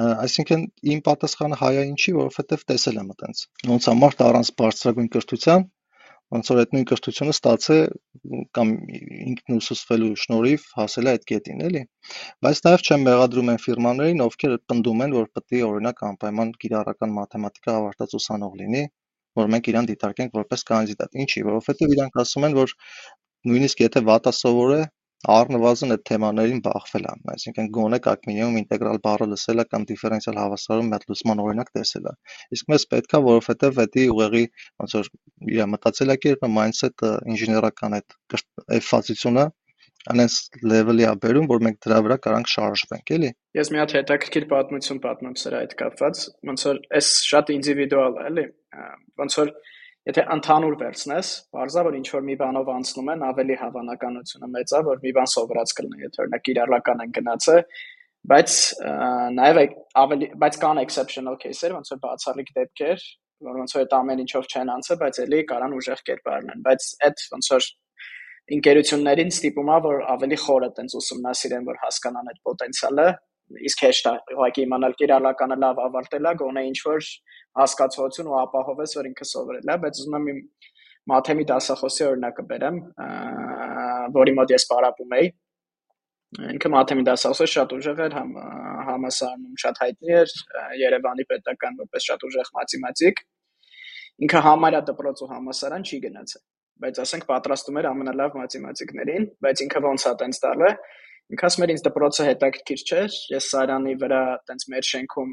Այսինքն իմ պատասխանը հայա ինչի, որովհետև տեսել եմ այտենց։ Ոնց է մարդ առանց բարձրագույն կրթության ոնց որ այդ նույն կրթությունը ստացել կամ ինքն ուսուցվելու շնորհիվ հասել է այդ կետին, էլի։ Բայց նաև չեմ մեղադրում այն ֆիրմաներին, ովքեր պնդում են, որ պետք է օրինակ անպայման կիրառական մաթեմատիկա ավարտած ուսանող լինի, որ մենք իրան դիտարկենք որպես կանդիդատ։ Ինչի, որովհետև իրանք ասում են, որ նույնիսկ եթե վատա սովոր է, առնվազն այդ թեմաներին բախվել է, այսինքն գոնե կակ մինիմում ինտեգրալ բառը լսել է կամ դիֆերենցիալ հավասարում մի հատ լուսման օրինակ տեսել է։ Իսկ մեզ պետքա, որովհետև դա ուղեղի ոնց որ իր մտածելակերպը, mindset-ը, ինժեներական այդ ֆազությունը անես level-ի ա բերում, որ մենք դրա վրա կարանք շարժվենք, էլի։ Ես մի հատ հետաքրքիր պատմություն պատմեմ սրա հետ կապված, ոնց որ էս շատ ինդիվիդուալ է, էլի։ Ոնց որ Եթե ընդհանուր վերցնես, բարձա որ ինչ որ մի բանով անցնում են, ավելի հավանականությունը մեծ է, որ մի բան սովորած կլինի, եթե օրինակ կիրառական են գնացը, բայց նաև ավելի բայց կան exceptional case-եր, ոնց որ բացառիկ դեպքեր, որ ոնց որ այդ ամեն ինչով չեն անցը, բայց էլի կարան ուժեղ կերպարն են, բայց այդ ոնց որ ինկերություններին ստիպում է որ ավելի խորը տենց ուսումնասիրեն, որ հասկանան այդ պոտենցիալը, իսկ հեշտ է ուղղակի իմանալ կիրառականը լավ ավարտելա, գոնե ինչ որ հասկացողություն ու ապահովես, որ ինքը սովորել է, բայց ուզում եմ իմ մաթեմի դասախոսի օրինակը բերեմ, որի մոտ ես պարապում էի։ Ինքը մաթեմի դասախոսը շատ ուժեղ էր, համ համասարանում շատ հայտնի էր, Երևանի պետական որպես շատ ուժեղ մաթեմատիկ։ Ինքը համարյա դպրոց ու համասարան չի գնացել, բայց ասենք պատրաստում էր ամենալավ մաթեմատիկներին, բայց ինքը ոնց է տենց տալը, Ինքը ասում էր ինձ դպրոցը հետաքրքիր չէր։ Ես Սարյանի վրա տենց մեր շենքում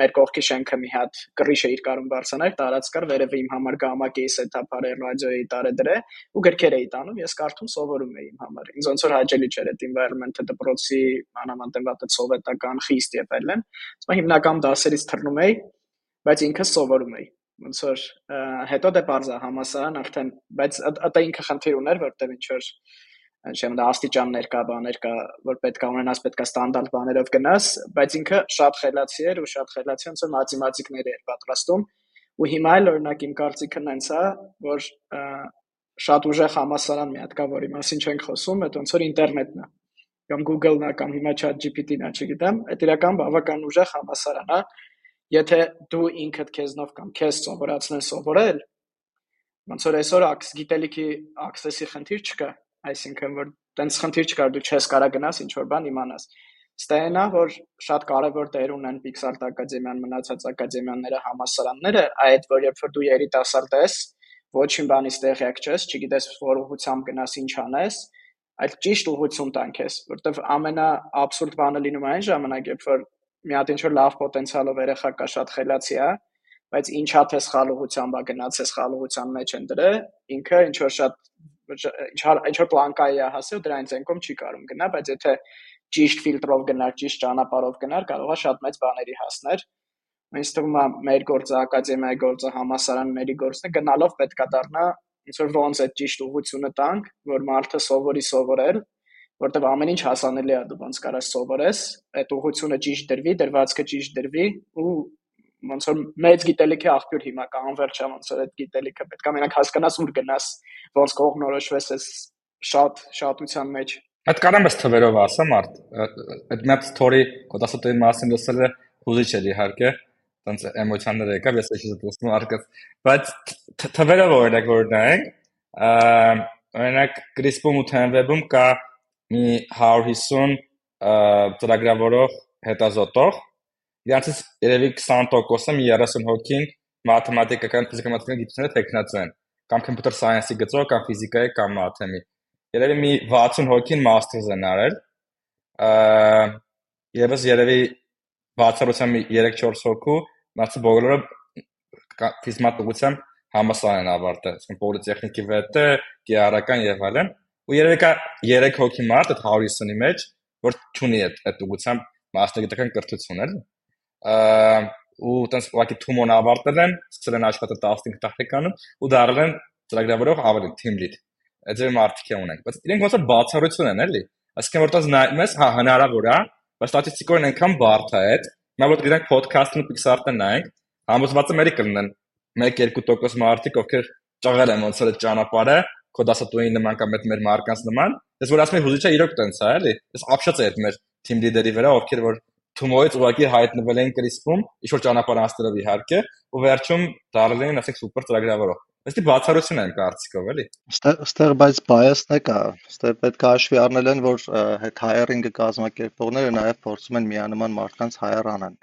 մեր կողքի շենքը մի հատ կռիշը իր կարում բարձրանար, տարած կար վերևը իմ համար գամակ էի սեթափարել ռադիոյի տարեդրե ու գրքեր էի տանում, ես կարդում սովորում էի իմ համար։ Ինձ ոնց որ հաճելի չէր այդ environment-ը դպրոցի մանավանդ սովետական խիստ եւ այլն։ Ասում հիմնական դասերից թռնում էի, բայց ինքը սովորում էի ոնց որ հետո դե բարձա համասարան արդեն բայց դա ինքը խնդիր ուներ որտեղ ինչ որ չեմ դա աստիճաններ կա, բաներ կա, որ պետք է ունենաս, պետք է ստանդարտ բաներով գնաս, բայց ինքը շատ խելացի էր ու շատ խելացի ոնց որ մաթեմատիկներ էր պատրաստում ու հիմա էլ օրինակ իմ կարծիքը նենց է, որ շատ ուժեղ համասարան մի հատ կա, որի մասին չենք խոսում, այդ ոնց որ ինտերնետն է կամ Google-ն է կամ հիմա ChatGPT-ն է, չգիտեմ, այդ իրական բավական ուժեղ համասարան է։ Եթե դու ինքդ քեզնով կամ քեզ սովորացնեն սովորել, ոնց որ այսօր ակս գիտելիքի access-ի խնդիր չկա, այսինքն որ տենց խնդիր չկար դու չես կարա գնաս ինչ որ բան իմանաս ստենա որ շատ կարևոր դեր ունեն Pixar ակադեմիան մնացած ակադեմիաները համասարանները այդ որ երբ որ դու երիտասարդ ես ոչին բանից տեղյակ չես չգիտես որ ուղղությամբ գնաս ինչ անես այլ ճիշտ ուղղություն տան քեզ որտեվ ամենա աբսուրդ բանը լինում է այն ժամանակ երբ որ մի հատ ինչ որ լավ պոտենցիալով երեխա կա շատ խելացի է բայց ինչա թե սխալ ուղղությամբ է գնացել սխալ ուղղության մեջ են դրել ինքը ինչ որ շատ ինչ որ պլանկայի է հասել, դրանից ենկոմ չի կարում գնա, բայց եթե ճիշտ ֆիլտրով գնար, ճիշտ ճանապարհով գնար, կարող է շատ մեծ բաների հասնել։ Ինձ թվում է մեր գործը ակադեմիայի գործը համասարանների գործն է գնալով պետքա դառնա ինչ որ ոնց է ճիշտ ուղղությունը տանք, որ մարդը սովորի սովորել, որտեվ ամեն ինչ հասանելի է դու ոնց կարաս սովորես, այդ ուղղությունը ճիշտ դրվի, դրվածքը ճիշտ դրվի ու ոնց որ մեծ գիտելիքի աղբյուր հիմա կա է ոնց որ այդ գիտելիքը պետք է մենակ հասկանաս ուր գնաս ոնց կողնորոշվես այս շատ շատության մեջ Այդ կարամ ես թվերով ասեմ արդ այդ մի հատ story կոդասոտի մասին լսելը հուզիչ էր իհարկե տենց էմոցիաներ եկավ ես էշի զգացում արկած բայց թվերով օրինակ որ նայենք օրինակ CRISPR-ում ու TMWeb-ում կա մի 150 ծրագրավորող հետազոտող Իրանցից երևի 20%-ը մի 30 հոգին մաթեմատիկական ֆիզիկական գիտությունները տեխնացու են, կամ computer science-ի գծով, կամ ֆիզիկայի, կամ մաթեմի։ Երևի մի 60 հոգին masters են արել։ Եվս երևի բացառությամբ 3-4 հոգու մարդը բոլորը ֆիզմատ ուղղությամբ համասարան ավարտել, ասենք պոլիտեխնիկի վետը, գիարական եւ այլն, ու երևի կա 3 հոգի մարդ այդ 150-ի մեջ, որ ճունի այդ այդ ուղղությամբ մասնագիտական կրթություն էլ ու տենց ուղղակի թումոն ավարտել են, սկսել են աշխատել 15 տարեկանում ու դարձել են ծրագրավորող ավելի team lead։ Այդ ձեր մարդիկ ունենք, բայց իրենք ոնց որ բացառություն են, էլի։ Այսինքն որտեղ նայում ես, հա հնարավոր է, բայց ստատիստիկորեն այնքան բարդ է այդ։ Նա որ գրանք podcast-ն ու Pixar-ը նայենք, համոզված եմ երի կլինեն 1-2% մարդիկ, ովքեր ճաղել են ոնց որ այդ ճանապարհը, քո դասատուին նման կամ այդ մեր մարկանց նման։ Ես որ ասում եմ հուզիչը իրոք տենց է, էլի։ Ես ապշած է այդ մեր team leader-ի վրա, ովքեր որ Թումոյից ուղղակի հայտնվել են կրիսպում, ինչ որ ճանապարհ անցնելով իհարկե, ու վերջում դառել են ասենք սուպեր ծրագրավորող։ Ըստ բացառություն են կարծիքով, էլի։ Ստեղ ստեղ բայց bias-ն է կա։ Ստեղ պետք է հաշվի առնել են, որ հետ hiring-ը կազմակերպողները նաև փորձում են միանման մարդկանց hire անեն։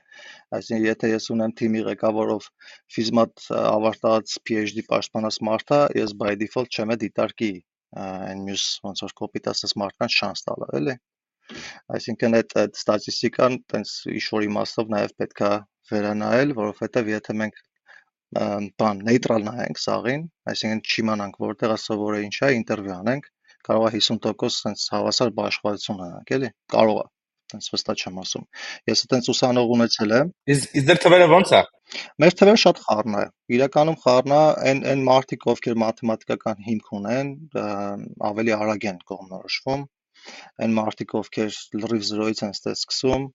Այսինքն, եթե ես ունեմ թիմի ղեկավարով ֆիզմատ ավարտած PhD պաշտպանած մարդ է, ես by default չեմ դիտարկի այն մյուս ոնց որ կոպիտ ասած մարդկանց շանս տալը, էլի։ Այսինքն այդ այդ ստատիստիկան տենց ինչ որ իմաստով նաև պետքա վերանայել, որովհետև եթե մենք բան նեյտրալ նայենք սաղին, այսինքն չիմանանք որտեղ է սովորը ինչ է, ինտերվյու անենք, կարող է 50% sense հավասար բաշխվածություն ունենանք, էլի։ Կարող է տենց վստահ չեմ ասում։ Ես այտենց ուսանող ունեցել եմ։ Իսկ իսկ դեր թվերը ո՞նց է։ Մեր թվերը շատ խառն է։ Իրականում խառն է այն այն մարդիկ, ովքեր մաթեմատիկական հիմք ունեն, ավելի արագ են կողմնորոշվում։ Այն մարդիկ, ովքեր լրիվ 0-ից են սկսում,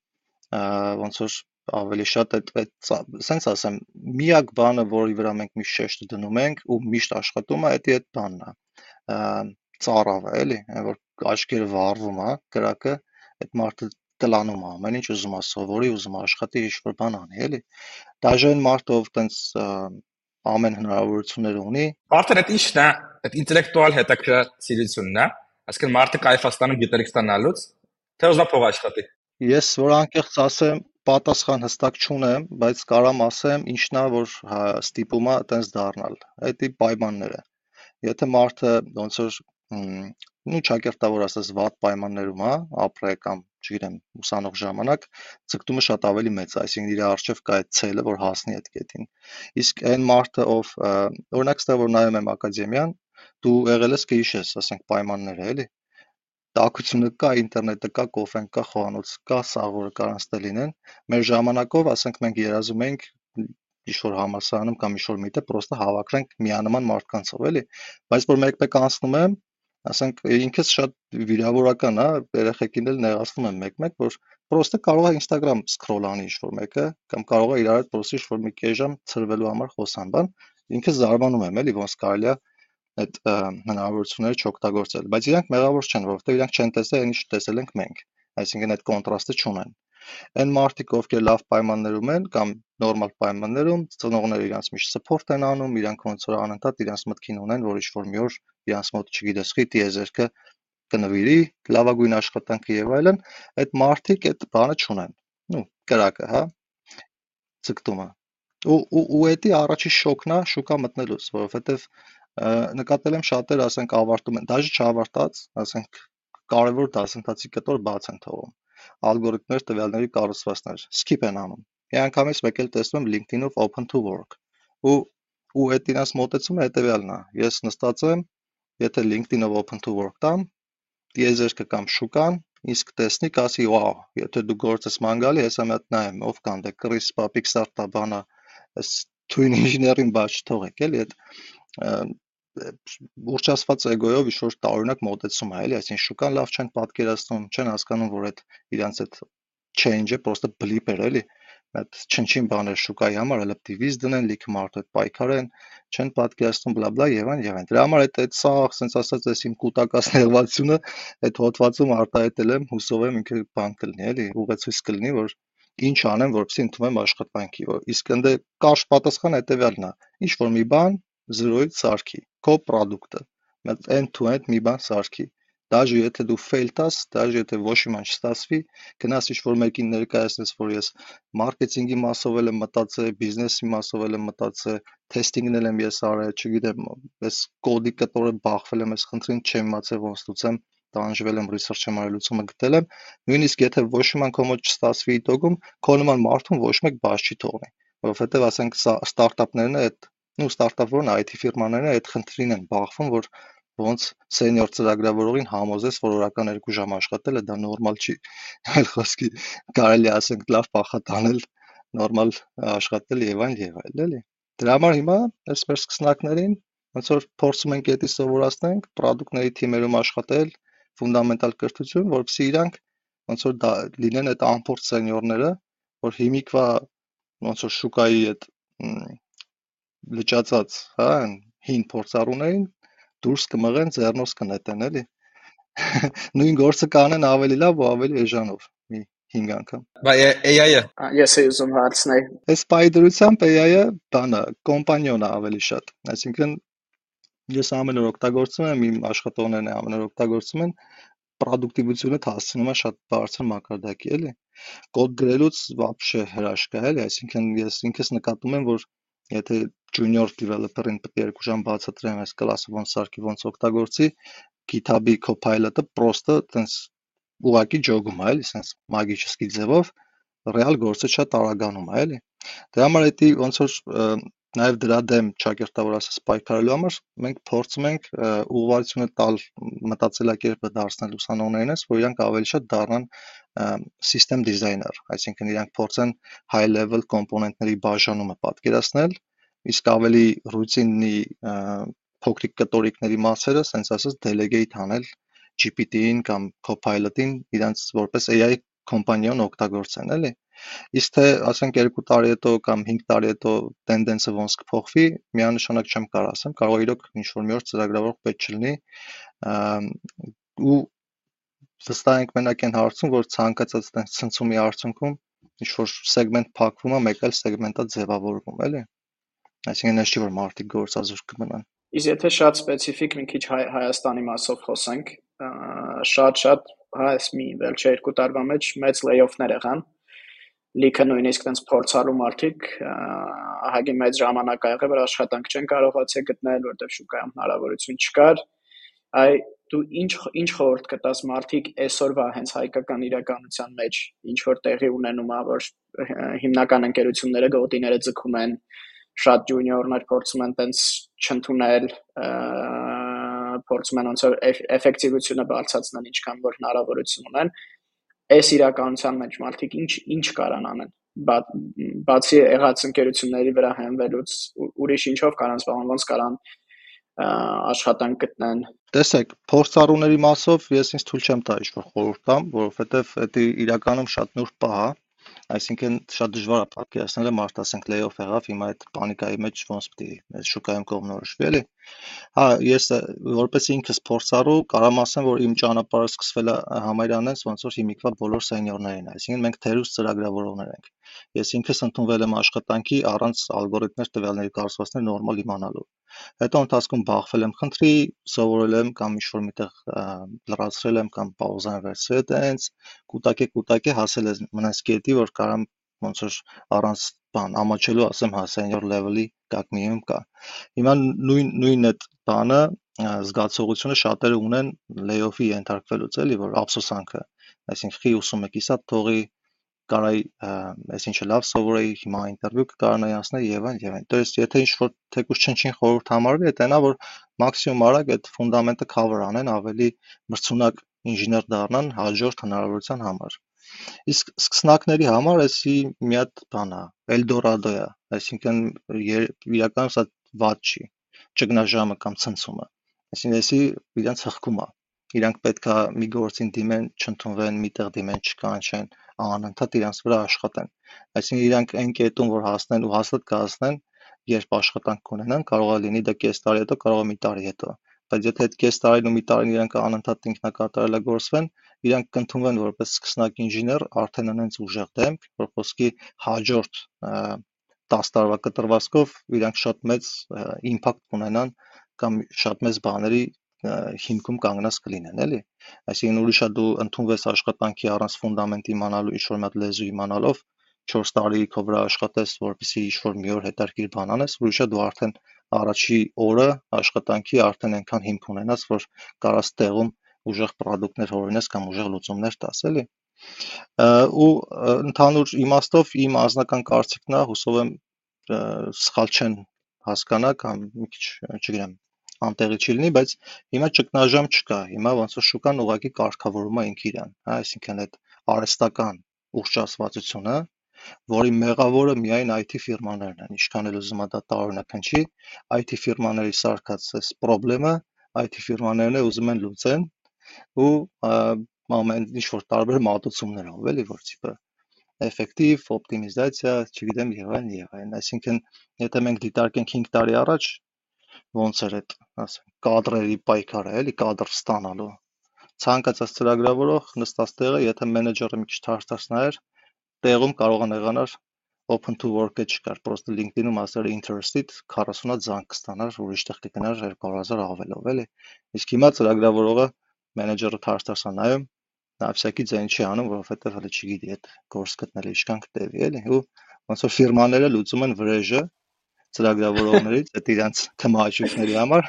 ոնց որ ավելի շատ այդ այդ սենց ասեմ, միակ բանը, որի վրա մենք միշտ շեշտը դնում ենք ու միշտ աշխատում է, դա այդ բանն է։ Ծառավը, էլի, այն որ աչքերը վառվում է, կրակը, այդ մարդը կլանում է ամեն ինչ ուզում է սովորի, ուզում է աշխատի, ինչ որ բան անի, էլի։ Դաժան մարդը ով տենց ամեն հնարավորությունները ունի։ Արդեն այդ ի՞նչն է, այդ ինտելեկտուալ հետաքրքրասիրությունն է։ Այսինքն մարդը է ստանում գիտելիք ստանալուց, թե ուզում փող աշխատի։ Ես որ անկեղծ ասեմ, պատասխան հստակ չունեմ, բայց կարամ ասեմ ինչն է, որ հա, ստիպում է այտենց դառնալ։ Դա պայմանները։ Եթե մարդը ոնց որ նու ճակերտա որ ասած վատ պայմաններում է, ապրե կամ չգիտեմ, ուսանող ժամանակ ցկտումը շատ ավելի մեծ է, այսինքն իր արժև կա այդ ցելը, որ հասնի այդ կետին։ Իսկ այն մարդը, ով օրինակ ստեղ որ նայում եմ ակադեմիան, դու եղել ես կհիշես, ասենք պայմանները, էլի տաքությունը կա, ինտերնետը կա, կոֆեն կա, խոհանոց կա, սաղորը կարան ստե լինեն։ Մեր ժամանակով, ասենք մենք երազում ենք ինչ-որ համալսարանում կամ ինչ-որ միտը պրոստը հավաքրենք միանման մարդկանցով, էլի։ Բայց որ մեկ-մեկ անցնում եմ, ասենք ինքս շատ վիրավորական է, երեխեքին էլ նեղացնում եմ մեկ-մեկ, որ պրոստը կարող է Instagram սկրոլ անի ինչ-որ մեկը, կամ կարող է իրար հետ պրոստի ինչ-որ մի կես ժամ ծրվելու համար խոսան, բան։ Ինքս զարմանում եմ, էլի, ոնց կարելի է այդ հնարավորությունները չօգտագործել, բայց իրանք մեղավոր չեն, որովհետև իրանք չեն տեսել այն ինչ տեսել ենք մենք, այսինքն այդ կոնտրաստը չունեն։ Այն մարդիկ, ովքեր լավ պայմաններում են կամ նորմալ պայմաններում, ծնողները իրանց միշտ սփորթ են անում, իրանք ոնց որ անընդհատ իրանց մտքին ունեն, որ ինչ-որ մի օր իրանց մոտ, չգիտես, խի տիեզերքը կնվիրի, լավագույն աշխատանքը եւ այլն, այդ մարդիկ այդ բանը չունեն։ Ну, կրակը, հա, ցկտումը։ Ու ու ու էդի առաջի շոկն է շուկա մտնելուց, որովհետեւ նկատել եմ շատերը, ասենք, ավարտում են, դաժե չավարտած, ասենք, կարևոր դասընթացի կտոր բաց են թողում։ Ալգորիթմներ, տվյալների կառուցվածքներ skip են անում։ Մի անգամից մեկ էլ տեսնում եմ LinkedIn-ով open to work։ Ու ու այդ իրաց մոտեցումը հետեւյալն է։ Ես նստած եմ, եթե LinkedIn-ով open to work տամ, դիեզերքը կամ շուկան իսկ տեսնի կասի, «Վաու, եթե դու գործես ման գալի, հեսա հատ նայեմ, ով կան դե Chris Papik Startup բանա, այս twin engineering բաց չթողեք, էլի այդ ուռճացված էգոյով ինչ-որ տարօրինակ մոտեցում է, էլի, այսինքն շուկան լավ չեն պատկերացնում, չեն հասկանում, որ այդ իրանց այդ change-ը պրոստը blip էր, էլի, այդ չնչին բաներ շուկայի համար, հələ դիվիզ դնեն, լիքը մարդ այդ պայքարեն, չեն պատկերացնում բլա բլա եւ այն եւ այն։ Դրա համար այդ այդ սա, ասենց ասած, այս իմ կൂട്ടակաց ներվածությունը այդ հոդվածում արտահայտել եմ, հուսով եմ ինքը բան կլինի, էլի, ուղեցույց կլինի, որ ինչ անեմ, որպեսզի ընդունեմ աշխատանքի։ Իսկ ընդ կարճ պատասխանը հետեւյալն է. ինչ որ մի բան 0-ից սարքի քո պրոդուկտը, մեծ end to end մի բան սարքի։ Դաժե եթե դու fail տաս, դաժե եթե ոչ մի բան չստացվի, գնաս ինչ-որ մեկին ներկայացնես, որ ես մարքեթինգի մասով եմ մտածել, բիզնեսի մասով եմ մտածել, թեստինգն եմ ես արել, չգիտեմ, ես կոդի կտորը բախվել եմ, ես խնդրին չեմ իմացել ոնց լուծեմ, տանջվել եմ, research եմ արել, լուծումը գտել եմ։ Նույնիսկ եթե ոչ մի բան քո մոտ չստացվի իտոգում, քո նման մարդուն ոչ մեկ բաց չի թողնի, որովհետև ասենք ստարտափներն այդ ու ստարտափորն IT ֆիրմաները այդ խնդրին են բախվում, որ ոնց սենյոր ծրագրավորողին համոզես, որ օրական 2 ժամ աշխատելը դա նորմալ չի։ Այլ խոսքի կարելի ասենք լավ պախատանել, նորմալ աշխատել եւ այլ եւ այլ, էլի։ Դրա համար հիմա այս մեր սկսնակներին ոնց որ փորձում ենք դա սովորացնենք, product-ների թիմերում աշխատել, ֆունդամենտալ կրթություն, որովհետեւ իրանք ոնց որ դա լինեն այդ անփորձ սենյորները, որ հիմիկվա ոնց որ շուկայի այդ լճացած, հա, հին փորձառուներին դուրս կմղեն ձեռնոց կնետեն, էլի։ Նույն գործը կանեն ավելի լավ ու ավելի էժանով մի 5 անգամ։ Բայց AI-ը ես էի ուզում հարցնել։ Այս պայդրությամբ AI-ը բանը կոմպանիոն է ավելի շատ։ Այսինքն ես ամեն օր օգտագործում եմ իմ աշխատողներն ամեն օր օգտագործում են պրոդուկտիվությունը հասցնում է շատ բարձր մակարդակի, էլի։ Կոդ գրելուց բաբշե հրաշք է, էլի, այսինքն ես ինքս նկատում եմ, որ եթե junior developer-ին պետք է երկու ժամ բացատրեմ այս կլասը ոնց սարքի, ոնց օգտագործի, GitHub-ի Copilot-ը պրոստը տենց ուղակի ջոգում է, էլի, sense մագիչսկի ձևով ռեալ գործը շատ արագանում է, էլի։ Դրա համար էդի ոնց որ նաև դրա դեմ ճակերտավոր ասած պայքարելու համար մենք փորձում ենք ուղղվածությունը տալ մտածելակերպը դարձնել ուսանողներինս, որ իրանք ավելի շատ դառնան system designer, այսինքն իրանք փորձեն high level կոմպոնենտների բաժանումը պատկերացնել իսկ ավելի ռուտինի փոքրիկ կտորիկների մասերը, ասենց ասած, delegate անել GPT-ին կամ Copilot-ին իրանց որպես AI կոմպանիոն օգտագործեն, էլի։ Իսկ թե ասենք 2 տարի հետո կամ 5 տարի հետո տենդենսը ոնց կփոխվի, միանշանակ չեմ կարող ասեմ, կարող է իրոք ինչ որ մի օր ծրագրավորող պետք չլինի ու վստահ ենք մենակ այն հարցում, որ ցանկացած այդպես ցնցումի արդյունքում ինչ որ սեգմենտ փակվում է, մեկ այլ սեգմենտա ձևավորվում, էլի։ Այսինքն այն չի որ մարդիկ գործազուրկ կմնան։ Իսկ եթե շատ սպეციფიկ մի քիչ Հայաստանի մասով խոսենք, շատ-շատ հայս մի վերջը երկու տարվա մեջ մեծ լեյոֆներ եղան, Լիքը նույնիսկ տենց փորձալու մարդիկ ահագին մեծ ժամանակ ա եղել, որ աշխատանք չեն կարողացել գտնել, որտեղ շուկայում հնարավորություն չկար։ Այ դու ինչ ինչ խորհուրդ կտաս մարդիկ այսօրվա հենց հայկական իրականության մեջ ինչ որ տեղի ունենում ա որ հիմնական ընկերությունները գոտիները ձգում են շատ ջունիորներ փորձում են տենց չընդունել փորձում են ոնց որ էֆեկտիվությունը բարձրացնել ինչքան որ հնարավորություն ունեն այս իրականության մեջ մարդիկ ինչ ինչ կարան անեն բացի եղած ընկերությունների վրա հենվելուց ուրիշ ինչով կարան զբաղվեն ոնց կարան աշխատանք գտնեն տեսեք փորձառուների մասով ես ինձ թույլ չեմ տա ինչ-որ խորհուրդ տամ որովհետև դա իրականում շատ նուրբ պահ է Այսինքն շատ դժվար է պատկերացնել մարդ ասենք layoff եղավ, հիմա այդ պանիկայի մեջ ոնց պիտի այս շուկայում կողմնորոշվի, էլի։ Հա, ես որպես ինքս փորձառու կարամ ասեմ, որ իմ ճանապարհը սկսվել է համայրանից ոնց որ հիմիկվա բոլոր սենյորներին, այսինքն մենք թերուս ծրագրավորողներ ենք։ Ես ինքս ընդունվել եմ աշխատանքի առանց ալգորիթմներ տվյալների կառուցվածքներ նորմալ իմանալու։ Հետո ընթացքում բախվել եմ խնդրի, սովորել եմ կամ ինչ-որ միտեղ լրացրել եմ կամ պաուզան վերցրել տենց, կուտակե կուտակե հասել եմ մնաց կետի, որ կարամ ոնց որ առանց բան ամաչելու ասեմ հա senior level-ի կակնիում կա։ Հիմա նույն նույն այդ բանը զգացողությունը շատերը ունեն layoff-ի ենթարկվելուց էլի, որ ափսոսանքը, այսինքն խի ուսում եք, իսա թողի կարայի այսինչը լավ սովորեի, հիմա ինտերվյու կկարանայի անցնել եւ այլն եւ այլն։ То есть եթե ինչ որ թեկուզ չնչին խորհուրդ համարվի, դա նա որ մաքսիմում արագ այդ ֆունդամենտը cover անեն, ավելի մրցունակ ինժեներ դառնան հաջորդ հնարավորության համար։ Իսկ սկսնակների համար էսի մի հատ բան է, Eldorado է, այսինքն իրականում սա վատ չի, ճգնաժամը կամ ցնցումը։ Այսինքն էսի իրանց հղկում է։ Իրանք պետքա մի գործին դիմեն, չընդունվեն, միտեղ դիմեն, չկանչեն, անընդհատ իրանց վրա աշխատեն։ Այսինքն իրանք այն կետում, որ հասնեն ու հաստատ կհասնեն, երբ աշխատանք կունենան, կարող է լինի դա կես տարի հետո, կարող է մի տարի հետո։ Բայց եթե այդ կես տարին ու մի տարին իրանք անընդհատ ինքնակատարելագործվեն, իրանք կընդունվեն որպես սկսնակ ինժեներ, արդեն անենց ուժեղ դեմք, որ խոսքի հաջորդ 10 տարվա կտրվածքով իրանք շատ մեծ իմպակտ կունենան կամ շատ մեծ բաների հիմքում կանգնած կլինեն, էլի։ Այսինքն ուրիշ է դու ընդունվես աշխատանքի առանց ֆունդամենտ իմանալու, ինչ-որ մի հատ լեզու իմանալով 4 տարի քո վրա աշխատես, որպեսզի ինչ-որ մի օր հետաքրքիր բան անես, ուրիշ է դու արդեն առաջի օրը աշխատանքի արդեն այնքան հիմք ունենաս, որ կարաս տեղում ուժեղ պրոդուկտներ հորինես կամ ուժեղ լուծումներ տաս, էլի։ ու ընդհանուր իմաստով իմ անձնական կարծիքն է, հուսով եմ սխալ չեն հասկանա կամ մի քիչ, չգիտեմ, անտեղի չի լինի, բայց հիմա ճգնաժամ չկա։ Հիմա ոնց որ շուկան ուղակի կարգավորում է ինքը իրան, հա, այսինքն այդ արհեստական ուղղճասվածությունը, որի մեղավորը միայն IT ֆիրմաներն են, ինչքան էլ ուզում դա տարօրինակ հնչի, IT ֆիրմաների սարկած այս խնդրը IT ֆիրմաներն է ուզում են լուծեն ու ամեն ինչ որ տարբեր մատուցումներով, էլի որ տիպը էֆեկտիվ, օպտիմիզացիա, չգիտեմ, եւ այլն եւ այլն։ Այսինքն, եթե մենք դիտարկենք 5 տարի առաջ ոնց էր այդ, ասենք, կադրերի պայքարը, էլի կադր ստանալու։ Ցանկացած ծրագրավորող նստած տեղը, եթե մենեջերը մի քիչ հարցած նայեր, տեղում կարող է եղանար open to work-ը չկար, պրոստը LinkedIn-ում ասել interested 40-ը ձանկ կստանար, ուրիշ տեղ կգնար 200.000 ավելով, էլի։ Իսկ հիմա ծրագրավորողը մենեջերը հարցասա նայում, նա ապսակի ձայն չի անում, որովհետև հələ չգիտի այդ գործ գտնելը ինչքան կտևի, էլի։ Ու ոնց որ ֆիրմաները լուծում են վրեժը, ծրագրավորողներից այդ իրանց թմաճուկների համար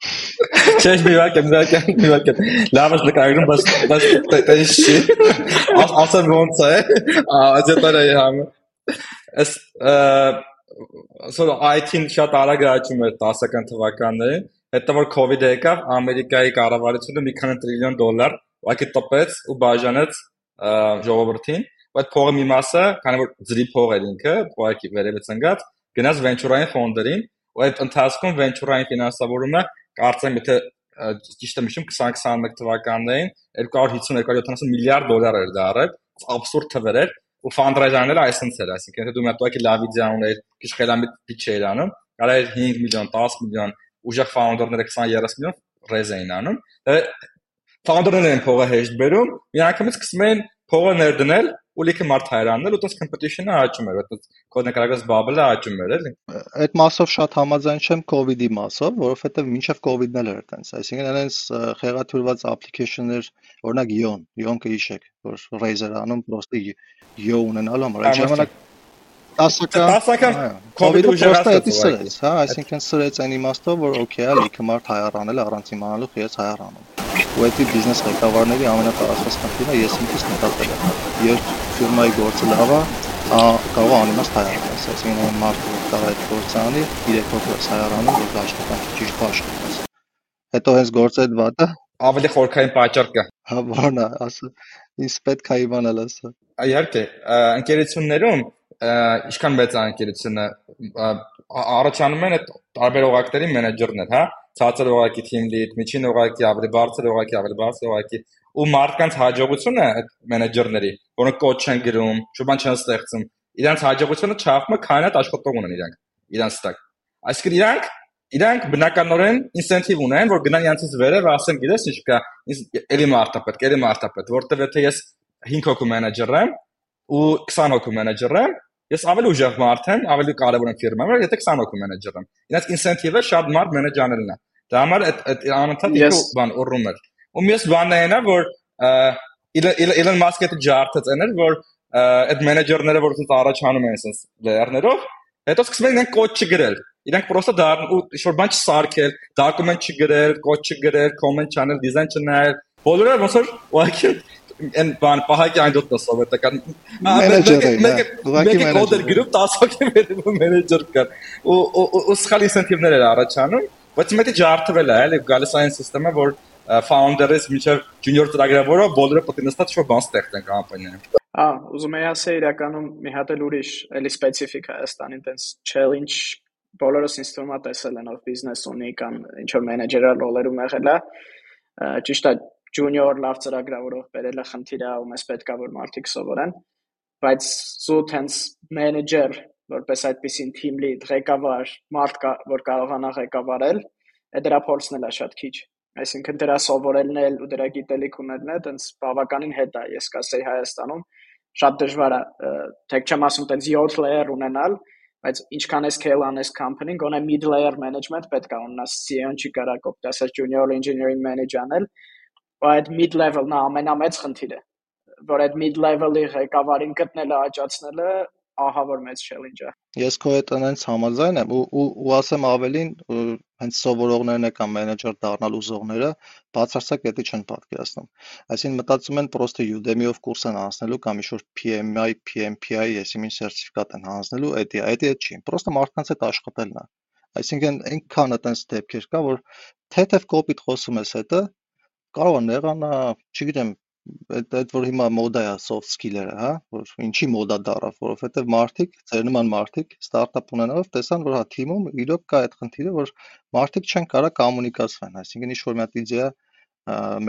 Չէ, մի վարք եմ, դակ եմ, մի եմ։ Լավ է նկարագրում, բայց բայց տես չի։ Ասեմ ոնց է։ Այս դա է համ։ Այս սա IT-ին շատ արագ աճում էր 10-ական թվականներին։ Հետո որ COVID-ը եկավ, Ամերիկայի կառավարությունը մի քանի տրիլիոն դոլար ուղղակի տպեց ու բաժանեց ժողովրդին, բայց փողը մի մասը, քանի որ ծրի փող էր ինքը, ուղղակի վերևից ընկած, գնաց վենչուրային ֆոնդերին, ու այդ ընթացքում վենչուրային ֆինանսավորումը կարծեմ եթե ճիշտ եմ հիշում 2021 թվականներին 250-270 միլիարդ դոլար էր դարել, абսուրդ թվեր էր ու ֆանդրայզաները այսպես էր, այսինքն եթե դու մի հատ լավ իդեա ուներ, քիչ խելամիտ pitch էր անում, կարա 5 միլիոն, 10 միլիոն, ուժեղ ֆաունդերները 20-30 միլիոն ռեզ էին անում։ Ֆաունդերներն են փողը հեշտ բերում, միանգամից սկսում են փողը ներդնել ու լիքը մարդ հայրանել ու տես competition-ը աճում էր, այդպես կոդ նկարագրած bubble-ը աճում էր, էլի։ Այդ մասով շատ համաձայն չեմ COVID-ի մասով, որովհետև մինչև COVID-ն էլ էր այդպես։ Այսինքն այնց խեղաթյուրված application-ներ, օրինակ Ion, Ion-ը հիշեք, որ Razer անում պրոստը Yo ունենալու համար, այդ ժամանակ 10-ական 10-ական COVID-ը պրոստը էդի սրեց, հա, այսինքն սրեց այն իմաստով, որ օքեյ է, լիքը մարդ հայարանել առանց իմանալու խիած հայարանում։ Ու էդի բիզնես ղեկավարների ամենատարածված խնդիրը ես ինքս նկատել եմ։ Երբ ֆիրմայի գործը լավ է, կարող անիմաստ հայարանել, այսինքն այն մարդը, որ կարող այդ գործը անի, 3 հոգի հայարանում, որ աշխատանքի ճիշտ աշխատի։ Հետո հենց գործը այդ վատը ավելի խորքային պատճառ կա։ Հա, բանա, ասա, ինձ պետք է իմանալ ասա։ Իհարկե, ընկերություններում ինչքան մեծ է ընկերությունը առաջանում են այդ տարբեր օղակների մենեջերներ, հա, ցածր օղակի team lead, միջին օղակի, ավելի բարձր օղակի, ավելի բարձր օղակի ու մարդկանց հաջողությունը այդ մենեջերների, որոնք կոդ չեն գրում, շուտան չեն ստեղծում, իրանց հաջողությունը է քան այդ աշխատող ունեն իրանք, իրանց տակ։ Այսինքն իրանք իրանք բնականորեն ինսենտիվ ունեն, որ գնան իրանցից վերև, ասեն, գիտես ինչ կա, էլի մարդա պետք, էլի մարդա պետք, որտեվ եթե ես 5 հոգու մենեջեր եմ ու 20 հոգու մենեջեր եմ, Ես ավելի ուժեղ մարդ եմ, ավելի կարևոր եմ ֆիրմայում, եթե 20 հոգու մենեջեր եմ։ Ինձ ինսենտիվը շատ մարդ մենեջաներն է։ Դա համար այդ անընդհատ իքու բան ուռում էր։ Ու մյուս բանն է նա, որ Elon Musk-ը դա ջարդեց էներ, որ այդ մենեջերները, որ ցած առաջանում են այսպես լերներով, հետո սկսում են կոդ չգրել։ Իրանք պրոստը դառն ու ինչ-որ բան չսարքել, դոկումենտ չգրել, կոդ չգրել, կոմենտ չանել, դիզայն չնայել։ Բոլորը ոնց որ ուղղակի այն բան պահակի այնտեղ սովետական մենեջերը ուղղակի մենեջեր գրում 10 հոգի մենեջեր կար ու ու սխալ ինսենտիվներ էր առաջանում բայց մետի ջարդվել է էլի գալիս այն համակարգը որ founder-ից մինչև junior ծրագրավորը բոլորը պետք է նստած շո բան ստեղծեն կամպանիայում։ Ա, ուզում եի ասել իրականում մի հատ էլ ուրիշ, էլի սպეციფიկ Հայաստանի տենց challenge բոլորս ինձ թվում է տեսել են ով բիզնես ունի կամ ինչ որ մենեջերալ ռոլերում եղել է ճիշտ է junior լավ ծրագրավորող բերելը խնդիր է ու մեզ պետքա որ մարդիկ սովորեն բայց զուտ հենց մենեջեր որպես այդպեսին team lead ղեկավար մարդ կա որ կարողանա ղեկավարել դրա փորձն էլ է շատ քիչ այսինքն դրա սովորելն էլ ու դրա գիտելիք ունենալն է տենց բավականին հետ է ես կասեի Հայաստանում շատ դժվար է թեք չեմ ասում տենց 7 layer ունենալ բայց ինչքան է scale անես company գոնե mid layer management պետք է ունենաս CEO-ն չի կարա կոպտասած junior engineering manager անել այդ mid level-ն ամենամեծ խնդիրը որ այդ mid level-ի ղեկավարին գտնելը, աճացնելը ահա որ մեծ է։ Ես քո հետ այնց համաձայն եմ ու ու, ու ասեմ ավելին հենց սովորողներն կամ մենեջեր դառնալ ուզողները բացարձակ դա չեն պատկերացնում։ Այսինքն մտածում են պրոստը Udemy-ով կուրս են անցնելու կամ ինչ-որ PMI, PMPI, եսիմին սերտիֆիկատ են հանձնելու, դա է, դա չի։ Պրոստը մարդկանց հետ աշխատելն է։ Այսինքն այնքան այտենց դեպքեր կա, որ թեթև կոպիտ խոսում ես հետը կարող է նեղանա, չգիտեմ, այդ այդ որ հիմա մոդա է soft skill-երը, հա, որ ինչի մոդա դարավ, որովհետև մարդիկ, ձեր նման մարդիկ ստարտափ ունենալով տեսան, որ հա թիմում իրոք կա այդ խնդիրը, որ մարդիկ չեն կարող կոմունիկացվեն, այսինքն ինչ որ մի հատ իդեա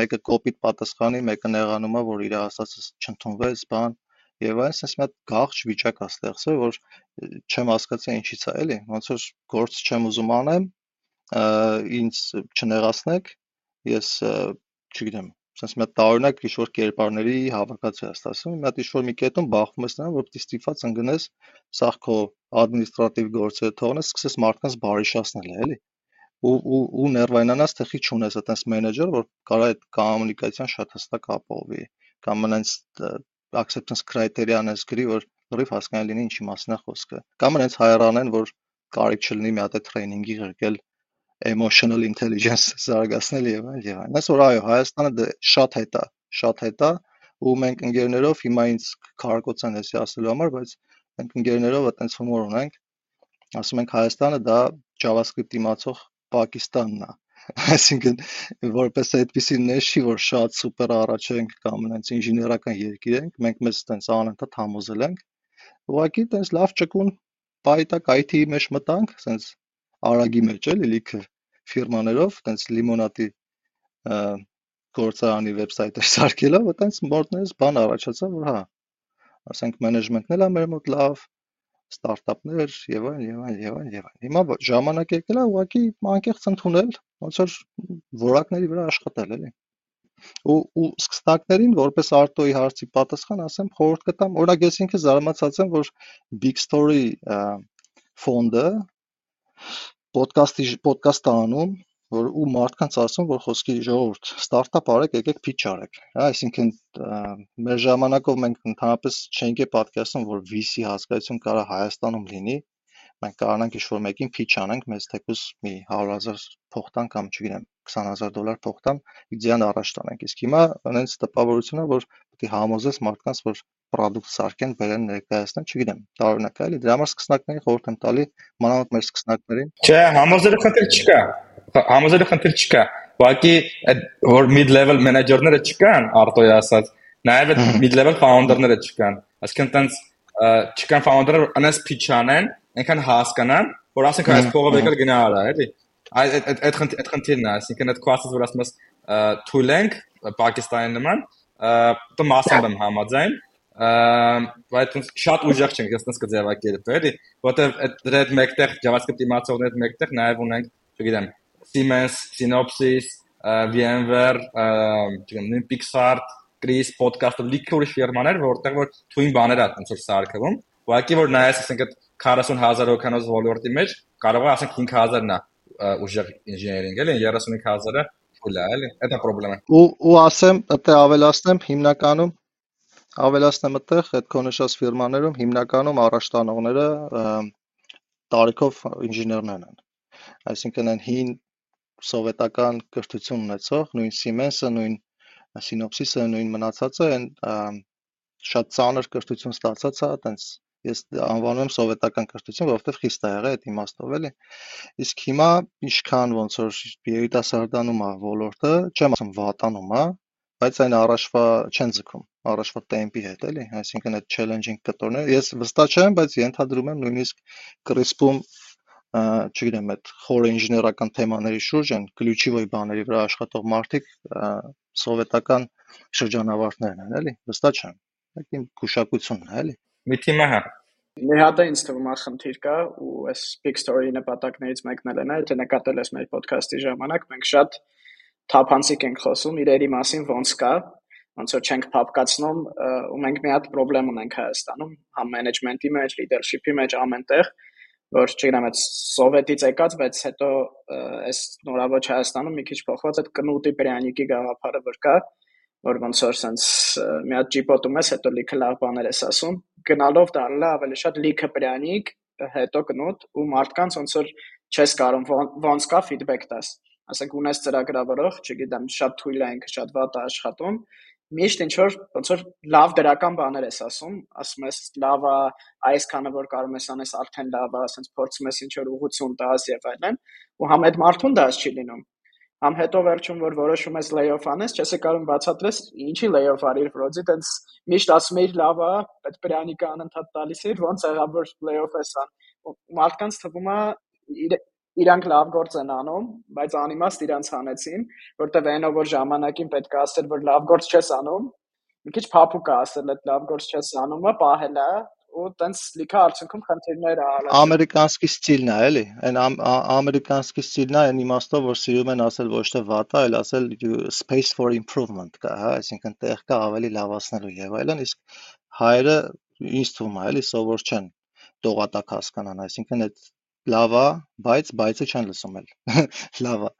մեկը կոպիտ պատասխանի, մեկը նեղանում է, որ իր ասածը չընդունվեց, բան, եւ այն sense մի հատ գաղջ վիճակ է ստեղծվել, որ չեմ հասկացա ինչից է, էլի, ոնց որ գործ չեմ ուզում անեմ, ինձ չնեղացնեք, ես չգիտեմ, sense մի հատ տարօրինակ ինչ-որ կերպարների հավաքածու է ստացվում, մի հատ ինչ-որ մի կետում բախվում ես նրան, որ պիտի ստիպված ընկնես սաղ քո ադմինիստրատիվ գործերը թողնես, սկսես մարդկանց բարիշացնել, էլի ու ու ու ներվայնանաս թե խի չունես այտենց մենեջեր, որ կարա այդ կոմունիկացիան շատ հստակ ապահովի կամ այնց acceptance criteria-ն էս գրի, որ լրիվ հասկանալի լինի ինչի մասն է խոսքը։ Կամ այնց հայրանեն, որ կարիք չլինի մի հատ է տրեյնինգի ղրկել emotional intelligence զարգացնել եւ այլ եւ այլն։ Այսօր այո, Հայաստանը դե շատ հետ է, շատ հետ է ու մենք ընկերներով հիմա ինձ քարկոցան էսի ասելու համար, բայց մենք ընկերներով այտենց հումոր ունենք։ Ասում ենք Հայաստանը դա JavaScript իմացող Պակիստանն է։ Այսինքն որպես այդպեսի նեշի, որ շատ սուպեր առաջ ենք կամ այնց ինժեներական երկիր ենք, մենք մեզ այտենց անընդհատ համոզել ենք։ Ուղղակի այտենց լավ ճկուն պայտակ IT-ի մեջ մտանք, այտենց արագի մեջ էլի լիքը ֆիրմաներով, տենց լիմոնատի գործարանի վեբսայթը սարքելով, այտենց մորտներս բան առաջացավ, որ հա, ասենք մենեջմենտն էլ է մեր մոտ լավ, ստարտափներ եւ այլ եւ այլ եւ այլ եւ այլ։ Հիմա ժամանակ եկել է ուղղակի անկեղծ ընդունել, ոնց որ որակների վրա աշխատել էլի։ Ու ու սկսնակներին որպես արտոյի հարցի պատասխան ասեմ, խորհուրդ կտամ, օրինակ ես ինքս զարմացած եմ, որ Big Story ֆոնդը պոդքասթի պոդքաստ է անում, որ ու մարդկանց ասում, որ խոսքի ժողովուրդ, ստարտափ արեք, եկեք pitch արեք։ Հա, այսինքն մեր ժամանակով մենք ընդհանրապես չենք է պատկերացնում, որ VC հասկացություն կարա Հայաստանում լինի։ Մենք կարողանանք ինչ-որ մեկին pitch անենք, մեզ թեկուզ մի 100.000 փող տան կամ չգիտեմ 20000 դոլար փող տան, իդեան առաջ տանենք։ Իսկ հիմա այնց տպավորությունն է, որ պետք է համոզես մարդկանց, որ product սարքեն, բերեն ներկայացնեն, չգիտեմ, տարօրինակ է, էլի դրա համար սկսնակներին խորհուրդ եմ տալի, մանավանդ մեր սկսնակներին։ Չէ, համոզելու խնդիր չկա։ Համոզելու խնդիր չկա։ Ուղղակի որ mid-level մենեջերները չկան, արտոյ ասած, նաև այդ mid-level founder-ները չկան։ Այսինքն տենց չկան founder-ները, անես pitch անեն, այնքան հասկանան, որ ասենք այս փողը եկել գնա արա, էլի։ Այդ այդ այդ այդ խնդիրն է, այսինքն այդ քվասից որ ասում ես թույլ ենք Պակիստանի նման, դու մասամբ եմ համաձայն, բայց շատ ուժեղ չենք, ես տես կձևակերպել, էլի, որտեվ այդ հետ մեկտեղ JavaScript իմացողների հետ մեկտեղ նաև ունենք, չգիտեմ, Siemens, Synopsys, VMware, չգիտեմ, նույն Pixart, Chris podcast-ը լիքը ուրիշ ֆիրմաներ, որտեղ որ թույն բաներ ա տենց որ սարքվում։ Ուղղակի որ նայես, ասենք այդ 40000 հոգանոց ոլորտի մեջ կարող է ասենք 5000-ն է ուժեղ ինժեներինգ, էլի 35000-ը փուլ է, էլի։ Դա խնդրեմ։ Ու ու ասեմ, դա ավելացնեմ հիմնականում ավելացնեմ այդտեղ այդ քո նշած ֆիրմաներում հիմնականում առաջ տանողները տարիքով ինժեներներ են։ Այսինքն այն հին սովետական կրթություն ունեցող, նույն Siemens-ը, նույն Synopsys-ը, նույն մնացածը, այն շատ ծանր կրթություն ստացած է, այտենց ես անվանում եմ սովետական կրթություն, որովհետև խիստ է եղել այդ իմաստով էլի։ Իսկ հիմա ինչքան ոնց որ երիտասարդանում է ոլորտը, չեմ ասում վատանում է, բայց այն առաջվա չեն ձգում առաջվա տեմպի հետ էլի, այսինքն այդ challenging կտորները ես վստահ չեմ, բայց ենթադրում եմ նույնիսկ CRISP-ում չգիտեմ, այդ խոր ինժեներական թեմաների շուրջ են գլյուչիվոյ բաների վրա աշխատող մարդիկ սովետական շրջանավարտներն են էլի, վստահ չեմ։ Այդ իմ գուշակությունն է էլի։ Մի թիմը հա։ Մի հատ է ինձ թվում է խնդիր կա ու այս big story նպատակներից մեկն էլ է, թե նկատել ես մեր ոդքասթի ժամանակ, մենք շատ թափանցիկ ենք խոսում իրերի մասին ոնց կա, ոնց որ չենք փապկացնում ու մենք մի հատ խնդրեմ ունենք Հայաստանում, համ մենեջմենտի մեջ, լիդերշիփի մեջ ամենտեղ, որ չգիտեմ, այդ սովետից եկած, բայց հետո այս նորավոճ Հայաստանում մի քիչ փոխված այդ կնուտի պրյանիկի գաղափարը որ կա, որ ոնց որ sense մի հատ ջիպոտում ես, հետո լիքը լավ բաներ ես ասում, գնալով դառնա ավելի շատ լիքը պրանիկ հետո կնոտ ու մարդկանց ոնց որ չես կարող ոնց կա ֆիդբեք տաս ասենք ունես ծրագրավորող չգիտեմ շատ թույլ է ինքը շատ վատ է աշխատում միշտ ինչ որ ոնց որ լավ դրական բաներ ես ասում, ասում ես լավ է, այսքանը որ կարող ես անես արդեն լավ է, ասենց փորձում ես ինչ որ ուղղություն տաս եւ այլն, ու համ այդ մարդուն դա չի լինում։ Համ հետո վերջում որ որոշում ես lay-off անես, չես կարող բացատրես ինչի lay-off արիր, որոդի տենց միշտ ասում ես լավ է, այդ պրանիկը անընդհատ տալիս էր, ոնց եղավ որ lay-off ես ան։ Մարդկանց թվում է իրանք լավ գործ են անում, բայց անիմաստ իրանց հանեցին, որտեվ այնով որ ժամանակին պետք է ասել, որ լավ գործ չես անում, մի քիչ փափուկ է ասել, այդ լավ գործ չես անումը, պահելա ու տենց լիքը արդյունքում խնդիրներ ա ալա։ Ամերիկանսկի ստիլն է, էլի։ Այն ամերիկանսկի ստիլն է, այն իմաստով, որ սիրում են ասել ոչ թե վատ է, այլ ասել space for improvement կա, հա, այսինքն տեղ կա ավելի լավացնելու եւ այլն, իսկ հայերը ինձ թվում է, էլի, սովոր չեն տողատակ հասկանան, այսինքն այդ լավ ա, բայց բայցը չեն լսում էլ։ Լավ ա։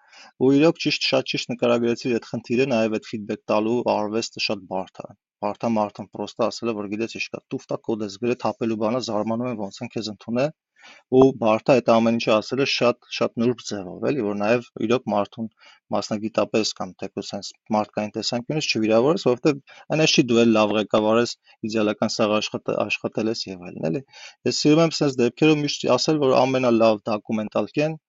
Ու իրոք ճիշտ շատ ճիշտ նկարագրեցիր այդ խնդիրը, նաև այդ ֆիդբեք տալու արվեստը շատ բարդ ա։ Բարդ ա մարդուն պրոստը ասելը, որ գիտես ինչ կա, տուֆտա կոդ ես գրել, թափելու բանը զարմանում են ոնց են քեզ ընդունել ու բարդա այդ ամեն ինչը ասելը շատ շատ նուրբ ձևով էլի որ նաև իրոք մարդուն մասնագիտապես կամ թեկուզ sense մարդկային տեսանկյունից չվիրավորես որովհետև այնպես չի դու էլ լավ ղեկավար ես իդեալական սաղ աշխատել աշխատել ես եւ այլն էլի ես սիրում եմ sense դեպքերում միշտ ասել որ ամենալավ դոկումենտալ կեն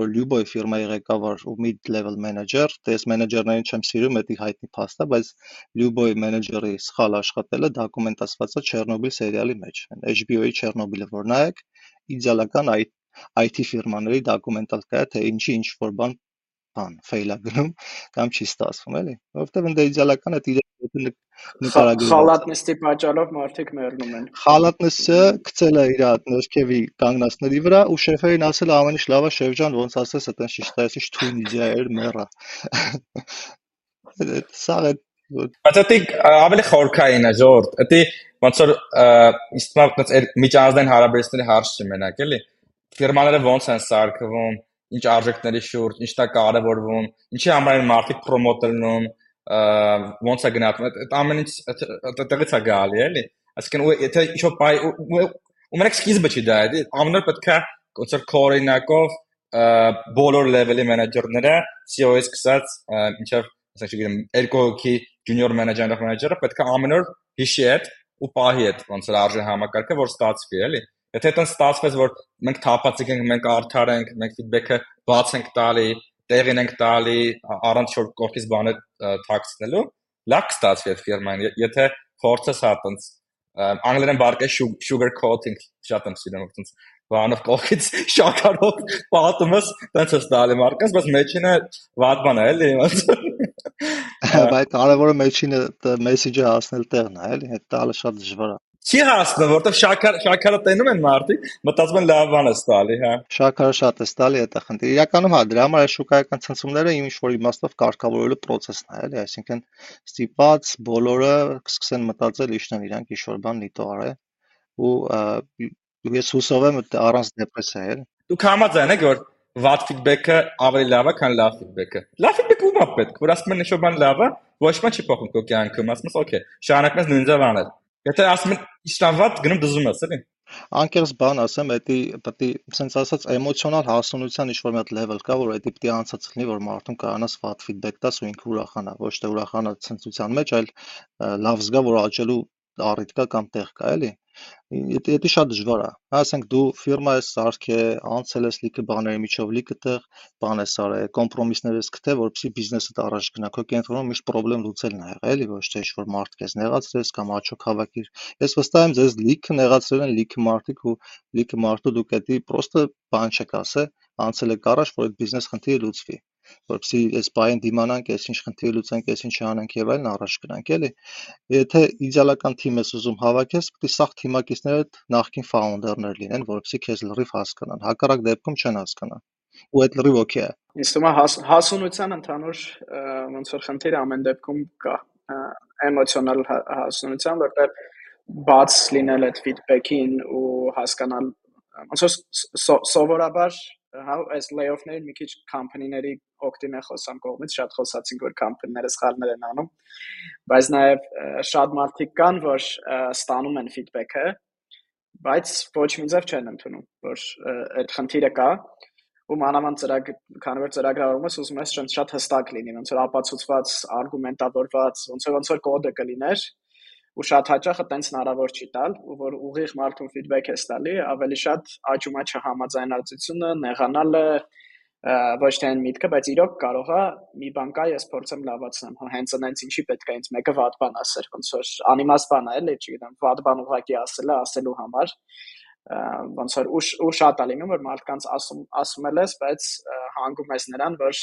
որ Լյուբոյ ֆիրմայի ղեկավար ու mid level manager, դες մենեջերներին չեմ սիրում, դա հայտնի փաստ է, բայց Լյուբոյ մենեջերի սխալ աշխատելը դոկումենտացված է Չեռնոբիլ սերիալի մեջ։ HBO-ի Չեռնոբիլը որ նայեք, իդեալական IT ֆիրմաների դոկումենտալ կա, թե ինչի ինչ որ բան բան ֆեյլ է գնում կամ չի ստացվում, էլի։ Որովհետև ընդ իդեալական է իրեն նկարագրված։ Խալատնստի պատճառով մարդիկ մեռնում են։ Խալատնստը գցել է իր ներքևի կանգնածների վրա ու շեֆերին ասել ամեն ինչ լավ է, շեֆ ջան, ոնց ասես, այտենց ճիշտ է, ինչ թույն իդեա էր մեռա։ Սա է Բայց դա ավելի խորքային է, ժորտ։ Դա ոնց որ իստմա այդպես միջազգային հարաբերությունների հարց չի մենակ, էլի։ Ֆիրմաները ոնց են սարքվում, ինչ արժեքների շուրջ, ինչն է կարևորվում, ինչի համար են մարդիկ պրոմոտելնում, ոնց է գնահատվում։ Այդ ամեն ինչ այդտեղից է գալի, էլի։ Այսինքն եթե ինչ-որ բայ ու մենակ սկիզբը չի դա, Ամենօր պետք է ոնց որ կորինակով բոլոր լեվելի մենեջերները CEO-ից սկսած ինչեվ ասենք չգիտեմ երկու հոգի junior manager-ը մենեջերը պետք է ամեն օր հիշի այդ ու պահի այդ ոնց որ արժե համակարգը, որ ստացվի, էլի։ Եթե այդտեղ ստացվեց, որ մենք թափածիկ ենք, մենք արդար ենք, մենք ֆիդբեքը բաց ենք տալի, տեղին ենք տալի, առանց որ կողքից բանը թաքցնելու, լավ կստացվի այդ ֆիրման։ Եթե փորձես հա տենց անգլերեն բառը sugar coating շատ եմ սիրում, տենց բանով կողքից շաքարով պատումս տենց է ստալի մարկաս, բայց մեջինը վատ բան է, էլի։ Բայց կարևորը մեջինը մեսեջը հասնել տեղն է, էլի, այդ տալը շատ դժվար է։ Չի հասնում, որովհետև շաքար շաքարը տենում են մարդիկ, մտածում են լավ բան է ստալի, հա։ Շաքարը շատ է ստալի, դա խնդիր։ Իրականում հա, դրա համար է շուկայական ցնցումները ինչ որ իմաստով կարգավորելու process-ն է, էլի, այսինքն ստիպած բոլորը կսկսեն մտածել իշնան իրանք ինչ որ բան նիտո արել ու ես հուսով եմ առանց դեպրեսիա, էլի։ Դուք համաձայն եք որ վատ ֆիդբեքը ավելի լավ է, քան լավ ֆիդբեքը։ Լավ ֆիդբեքը ում է պետք, որ ասում են ինչ-որ բան լավ է, ոչ մի չի փոխում քո կյանքում, ասում ես, օքեյ, շարունակես նույն ձև անել։ Եթե ասում են իշխան վատ, գնում դզում ես, էլի։ Անկեղծ բան ասեմ, էդի պետք է, sense ասած, էմոցիոնալ հասունության ինչ-որ մի հատ level կա, որ էդի պետք է անցած լինի, որ մարդուն կարողանաս վատ ֆիդբեք տաս ու ինքը ուրախանա, ոչ թե ուրախանա ցնծության մեջ, այլ լավ զգա, որ աճելու առիթ կա կամ տեղ կա, էլի։ Դա շատ դժվար է։ Հա, ասենք դու ֆիրմա ես սարքել, անցել ես լիքը բաների միջով, լիքը տեղ բան ես արել, կոմպրոմիսներ ես գտել, որպեսզի բիզնեսդ առաջ գնա։ Քո կենտրոնում միշտ խնդրեմ լուծելն ա եղել, էլի, ոչ թե ինչ-որ մարդ քեզ նեղացրես կամ աճոք հավաքիր։ Ես վստահ եմ, ձեզ լիքը նեղացրել են լիքը մարդիկ ու լիքը մարդու դուք էդի պրոստը բան չեք ասել, անցել եք առաջ, որ այդ բիզնես խնդիրը լուծվի որպեսզի այս բային դիմանանք, այս ինչ խնդիր լուծենք, այս ինչ անենք եւ այլն առաջ գնանք, էլի։ Եթե իդեալական թիմ ես ուզում հավաքես, պետք է սաղ թիմակիցներդ նախկին ֆաունդերներ լինեն, որպեսզի քեզ լրիվ հասկանան։ Հակառակ դեպքում չեն հասկանա։ Ու այդ լրիվ օքեյ է։ Ինձ թվում է հասունության ընդհանուր ոնց որ խնդիր ամեն դեպքում կա էմոցիոնալ հասունության, որտեղ բաց լինել այդ ֆիդբեքին ու հասկանալ ոնց որ սովորաբար հա այս layoff-ները մի քիչ company-ների օգտին է խոսամ կողմից շատ խոսացինք որ company-ները սխալներ են անում բայց նաև շատ մարդիկ կան որ ստանում են feedback-ը բայց ոչ մի ձև չեն ընդունում որ այդ խնդիրը կա ու մանավանդ ծրագ քանի որ ծրագրավորումը ուզում ես շատ հստակ լինի ոնց որ ապացուցված արգումենտավորված ոնց որ ոնց որ կոդը կլիներ ու շատ հաճախ այտենց հնարավոր չի տալ, որ ուղիղ մարդուն ֆիդբեք է ստալի, ավելի շատ աճում է չհամաձայնացությունը, նեղանալը, ոչ թե այն միտքը, բայց իրոք կարող է մի բան կա, ես փորձեմ լավացնեմ, հա հենց այնց ինչի պետք է ինձ մեկը վատ բան ասեր, ոնց որ անիմաստ բան է, էլի, չգիտեմ, վատ բան ուղակի ասելը, ասելու համար ոնց որ ու, ու շատ է լինում որ մարդկանց ասում ասում ես բայց հանգում ես նրան որ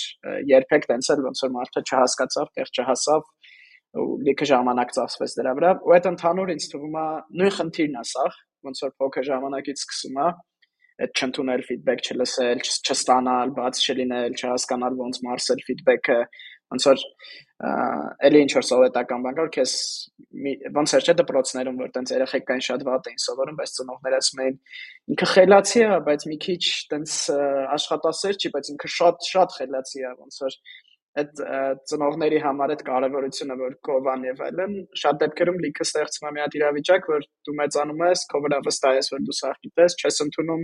երբեք տենց էլ ոնց որ մարդը չհասկացավ, տեղ չհասավ լիքը ժամանակ ծախսվեց դրա վրա ու այդ ընդհանուր ինձ թվում է նույն խնդիրն է սա ոնց որ փոքր ժամանակից սկսում է այդ չընդունել feedback չլսել, չստանալ, բաց չլինել, չհասկանալ ոնց մարսել feedback-ը, ոնց որ էլի ինչ որ սովետական բան կար, քեզ ոնց էր չէ դպրոցներում, որ տենց երեխեք կային շատ վատ էին սովորում, բայց ծնողները ասում էին ինքը խելացի է, բայց մի քիչ տենց աշխատասեր չի, բայց ինքը շատ շատ խելացի է, ոնց որ այդ ծնողների համար այդ կարևորությունը որ կովան եւ այլն շատ դեպքերում լիքը ստեղծում է մի հատ իրավիճակ որ դու մեծանում ես քո վրա վստահ ես որ դու սա գիտես չես ընդունում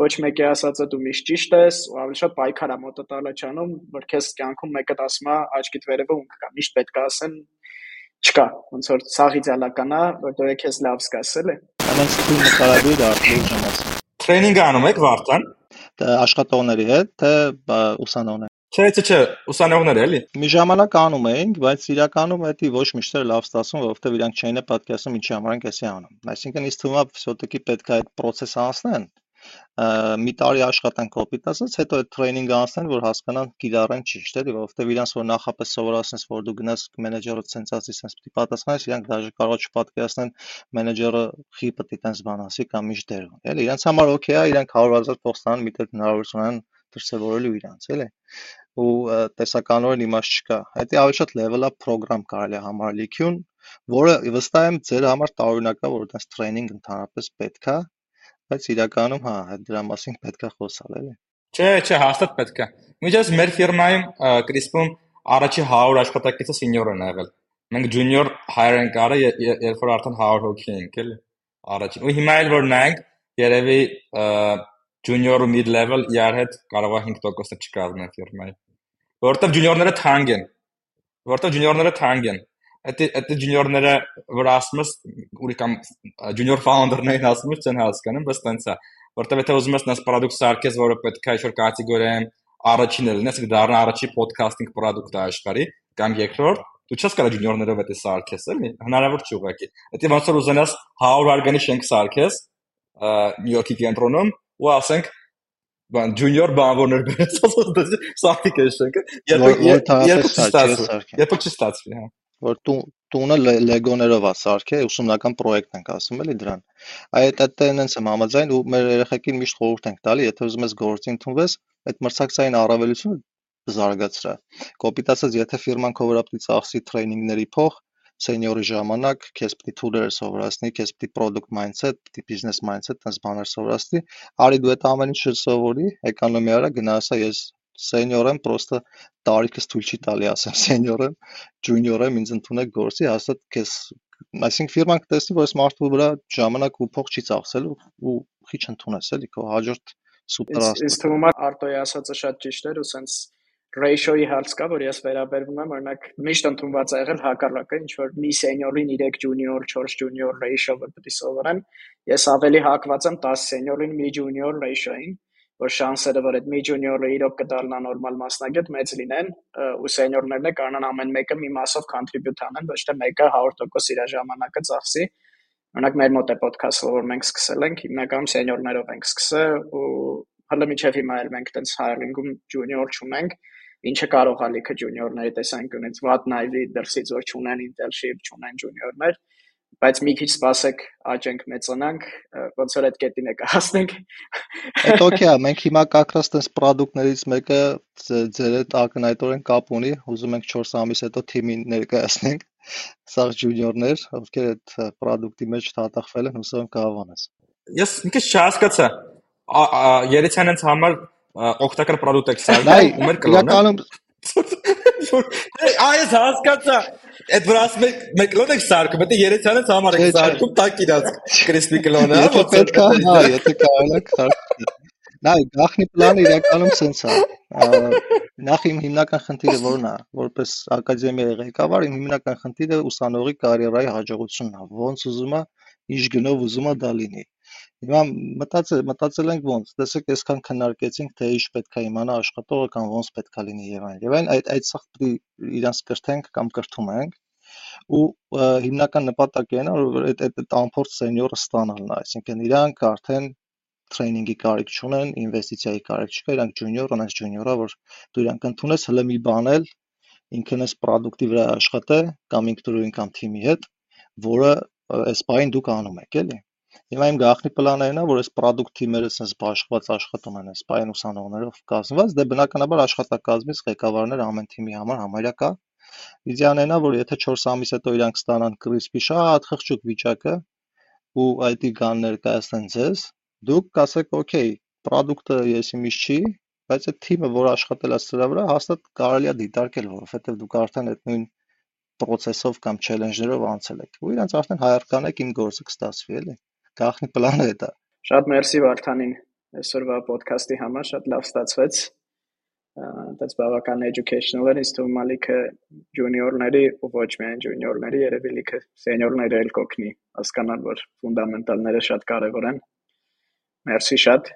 ոչ մեկի ասածը դու միշտ ճիշտ ես ու ավելի շատ պայքար է մոտը տալը չանում որ քեզ կյանքում մեկը ասում է աչքիդ վերևը ում կա միշտ պետք է ասեն չկա ոնց որ սա իդեալական է որ դու ես լավ զգաս էլի ամեն թույլ նկարագրի դա լուժանաս տրեյնինգ անում եք վարտան աշխատողների հետ թե ուսանողներ Չէ, չէ, չէ, ուսանողներ էլի։ Մի ժամանակ անում էինք, բայց իրականում դա ոչ միշտ էր լավ ստացվում, որովհետև իրանք չէին պատկերացնում ինչի համար ենք էսի անում։ Այսինքն ինձ թվում է все-таки պետք է այդ process-ը անցնեն, մի տարի աշխատեն կոպիտ ասած, հետո այդ տրեյնինգը անցնեն, որ հասկանան կիրառեն ճիշտ էլի, որովհետև իրանց որ նախապես սովորացնես, որ դու գնաս մենեջերը ցենց ասի, ցենց պիտի պատասխանես, իրանք դաժե կարող չպատկերացնեն մենեջերը խի պիտի տենց բան ասի կամ ինչ դեր ունի, էլի։ Իրանց համար օքեյ է, իրանք 100.000 փող ստանան, մի տեղ հնարավորություն ունեն դրսևորելու իրանց, էլի ու տեսականորեն իմաստ չկա։ Հետի ավելի շատ level up program կարելի է համարել լիքյուն, որը վստահ եմ ձեր համար տարօրինակ է, որ այդպես training ընդհանրապես պետք է, բայց իրականում հա, դրա մասին պետք է խոսալ, էլի։ Չէ, չէ, հաստատ պետք է։ Միջից մեր ֆիրմայում Կրիսպում առաջի 100 աշխատակիցը է եղել։ Մենք junior ենք արել, երբ որ արդեն 100 հոգի ենք, էլի։ Առաջին։ Ու հիմա էլ որ նայենք, երևի junior ու mid level իրար հետ կարող է 5%-ը չկազմեն ֆիրմայի։ Որտեվ junior-ները թանկ են։ Որտեվ junior-ները թանկ են։ Այդ այդ junior-ները, որ ասում ես, ուրի կամ junior founder-ներին ասում ես, չեն հասկանում, բայց տենց է։ Որտեվ եթե ուզում ես նես product սարքես, որը պետք է ինչ-որ կատեգորիայում առաջինը լինես, դառնա առաջի podcasting product-ը աշխարհի, կամ երկրորդ, դու չես կարող junior-ներով այդ սարքես, էլի։ Հնարավոր չի ուղղակի։ Դա ոնց որ ուզենաս 100 արգանի շենք սարքես Նյու Յորքի կենտրոնում ու ասենք բան junior բանվորներ բերես ասած սարքի կեշենքը երբ երբ չստացվի երբ չստացվի հա որ տու տունը լեգոներով է սարքե ուսումնական պրոյեկտ ենք ասում էլի դրան այդ այդ այնց եմ համաձայն ու մեր երեխեքին միշտ խորհուրդ ենք տալի եթե ուզում ես գործի ընդունվես այդ մրցակցային առավելությունը զարգացրա կոպիտ ասած եթե ֆիրման քո վրա պիտի ծախսի տրեյնինգների փող սենյորի ժամանակ քեզ պիտի թուլեր սովորացնի, քեզ պիտի product mindset, պիտի business mindset, տես բաներ սովորացնի, արի դու այդ ամեն ինչը սովորի, էկոնոմիա արա գնա ասա ես սենյոր եմ, պրոստը տարիքս թույլ չի տալի ասեմ սենյոր եմ, ջունիոր եմ, ինձ ընդունեք գործի, հաստատ քեզ այսինքն ֆիրման կտեսնի, որ այս մարդու վրա ժամանակ ու փող չի ծախսել ու քիչ ընդունես էլի քո հաջորդ սուպեր ասած։ Իսկ թվում է Արտոյի ասածը շատ ճիշտ էր ու սենց ratio-ի հարց կա, որ ես վերաբերվում եմ, օրինակ միշտ ընդունված է եղել հակառակը, ինչ որ մի սենյորին 3 junior, 4 junior ratio որ պետք է սովորեմ, ես ավելի հակված եմ 10 սենյորին մի junior ratio-ին, որ շանսերը, որ այդ մի junior-ը իրոք կդառնա նորմալ մասնագետ մեծ լինեն, ու սենյորներն է կանան ամեն մեկը մի մասով contribute անեն, ոչ թե մեկը 100% իր ժամանակը ծախսի։ Օրինակ մեր մոտ է podcast-ը, որ մենք սկսել ենք, հիմնականում սենյորներով ենք սկսել ու հələ միջև հիմա էլ մենք տենց hiring-ում junior չունենք, ինչը կարող է լիքը ջունիորների տեսանկյունից վատ նայվի դրսից որ չունեն ինտելշիփ, չունեն ջունիորներ, բայց մի քիչ սպասեք, աճենք, մեծանանք, ոնց որ այդ կետին է կհասնենք։ Այդ օքեյ է, մենք հիմա կակրած տես product-ներից մեկը ձեր հետ ակնհայտորեն կապ ունի, ուզում ենք 4 ամիս հետո թիմին ներկայացնենք սաղ ջունիորներ, ովքեր այդ product-ի մեջ թաթախվել են, հուսով եմ կհավանես։ Ես մի քիչ չհասկացա։ Երեցյանից համար օգտակար product սարքում Նայ, ու մեր կլոնը իրականում Այս հասկացա։ Այդ վրաս մեկ մեկ կլոն եք սարքում, դա երեցանից համար եք սարքում, տակ իրաց crispy կլոնը, Եթե պետք է, հա, եթե է քարտի։ Նայ, գախնի պլանը իրականում սենց է։ Նախ իմ հիմնական խնդիրը որն է, որպես ակադեմիայի ղեկավար, իմ հիմնական խնդիրը ուսանողի կարիերայի հաջողությունն է։ Ոնց ուզում է, ինչ գնով ուզում է դա լինի։ Հիմա մտածել մտածել ենք ոնց, տեսեք, այսքան քննարկեցինք, թե ինչ պետք է իմանա աշխատողը կամ ոնց պետք է լինի եւ այլն։ Եվ այն այդ այդ սա իրանց կրթենք կամ կրթում ենք ու հիմնական նպատակը այն է, որ այդ այդ ամփորձ սենյորը ստանալն է, այսինքն իրանք արդեն տրեյնինգի կարիք չունեն, ինվեստիցիայի կարիք չկա, իրանք ջունիոր, անց ջունիորա, որ դու իրանք ընդունես հələ մի բան էլ ինքն էս product-ի վրա աշխատե կամ ինքնուրույն կամ թիմի հետ, որը այս բային դուք անում եք, էլի։ Հիմա իմ գաղտնի պլանը այն է, որ այս product թիմերը sense բաշխված աշխատում են այս բային ուսանողներով կազմված, դե բնականաբար աշխատակազմից ղեկավարները ամեն թիմի համար համարյա կա։ Իդեալն այն է, որ եթե 4 ամիս հետո իրանք ստանան crispy շատ խղճուկ վիճակը ու IT կան ներկայացնեն ձեզ, դուք կասեք, օքեյ, product-ը եսի միշ չի, բայց այդ թիմը, որ աշխատել է սրա վրա, հաստատ կարելի է դիտարկել, որովհետև դուք արդեն այդ նույն process-ով կամ challenge-ներով անցել եք։ Ու իրանց արդեն հայարկանեք իմ գործը կստացվի, էլի։ Գաղտնի պլանը է դա։ Շատ մերսի Վարդանին այսօրվա ոդքասթի համար, շատ լավ ստացվեց։ Դից բավական educational էր, ինձ թվում է լիքը ջունիորների ու ոչ միայն ջունիորների, երևի լիքը սենյորները էլ կօգնի հասկանալ, որ ֆունդամենտալները շատ կարևոր են։ Մերսի շատ։